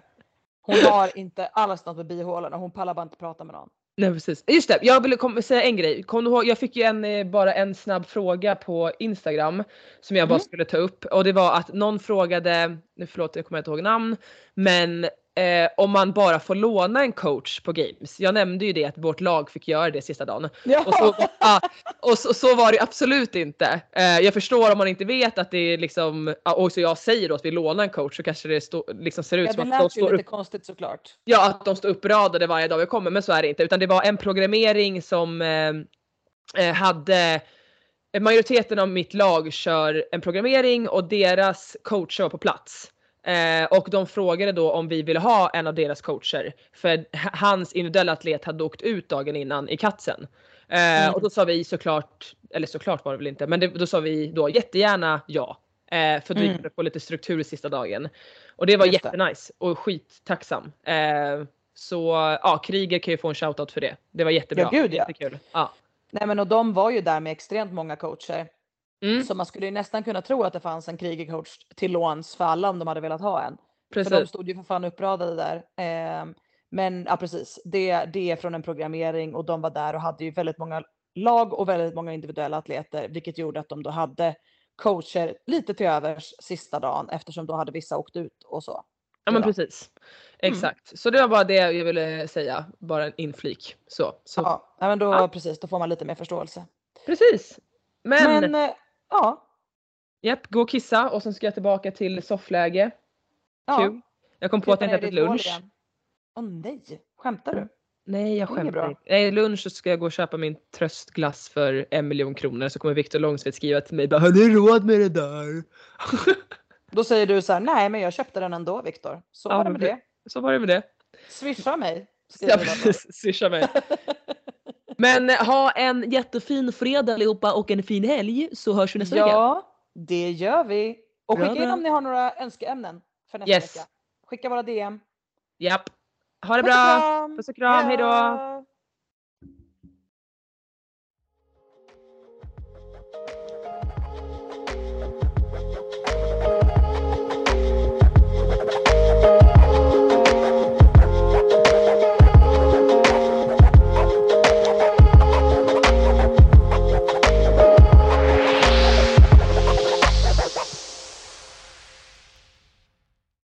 Hon har inte alls något med bihålorna. Hon pallar bara inte prata med någon. Nej precis. Just det, jag ville säga en grej. Kom du ihåg, jag fick ju en, eh, bara en snabb fråga på Instagram som jag bara Mm. skulle ta upp och det var att någon frågade, nu förlåt jag kommer inte ihåg namn, men eh, om man bara får låna en coach på games. Jag nämnde ju det att vårt lag fick göra det sista dagen. Ja. Och så, ja, och så, så var det absolut inte. Eh, jag förstår om man inte vet att det är liksom, och så jag säger då att vi lånar en coach så kanske det stå, liksom ser ut Ja, som det att de lät ju står lite upp konstigt såklart. Ja, att de står uppradade varje dag vi kommer, men så är det inte. Utan det var en programmering som eh, eh, hade Majoriteten av mitt lag kör en programmering och deras coacher var på plats. Eh, och de frågade då om vi ville ha en av deras coacher. För hans individuella atlet hade åkt ut dagen innan i katsen. Eh, Mm. Och då sa vi såklart, eller såklart var det väl inte, men det, då sa vi då jättegärna ja. Eh, för att vi Mm. kunde få lite struktur i sista dagen. Och det var Just jättenice och skittacksam. Eh, så ja, Kriger kan ju få en shoutout för det. Det var jättebra. Ja, gud, ja. Jättekul. Ja. Nej, men och de var ju där med extremt många coacher. Mm, Så man skulle ju nästan kunna tro att det fanns en krigercoach till låns för alla om de hade velat ha en. precis. För de stod ju för fan uppradade där. Ehm, men ja, precis. Det, det är från en programmering och de var där och hade ju väldigt många lag och väldigt många individuella atleter, vilket gjorde att de då hade coacher lite till övers sista dagen eftersom då hade vissa åkt ut och så. Ja men precis. Mm. Exakt. Så det var bara det jag ville säga. Bara en inflik. Så. så. Ja, men då Ja. precis, då får man lite mer förståelse. Precis. Men, Men, eh, ja, japp, gå och kissa och sen ska jag tillbaka till soffläge. ja. Kul. Jag kom på att jag inte ätit lunch. Åh nej, skämtar du? Nej jag skämtar inte. Nej lunch så ska jag gå och köpa min tröstglass för en miljon kronor så kommer Viktor Långsved skriva till mig bara har du råd med det där? Då säger du så här, nej men jag köpte den ändå Viktor. Så Ja, var det med det. Så var det med det. Swisha mig. Ja precis, swisha mig. Men eh, ha en jättefin fredag allihopa och en fin helg så hörs vi nästa vecka. Ja, det gör vi. Och Bra, skicka in bra. om ni har några önskeämnen för nästa Yes. vecka. Skicka våra DM. Japp. Ha det Puss och bra. kram. Puss och kram. Hejdå.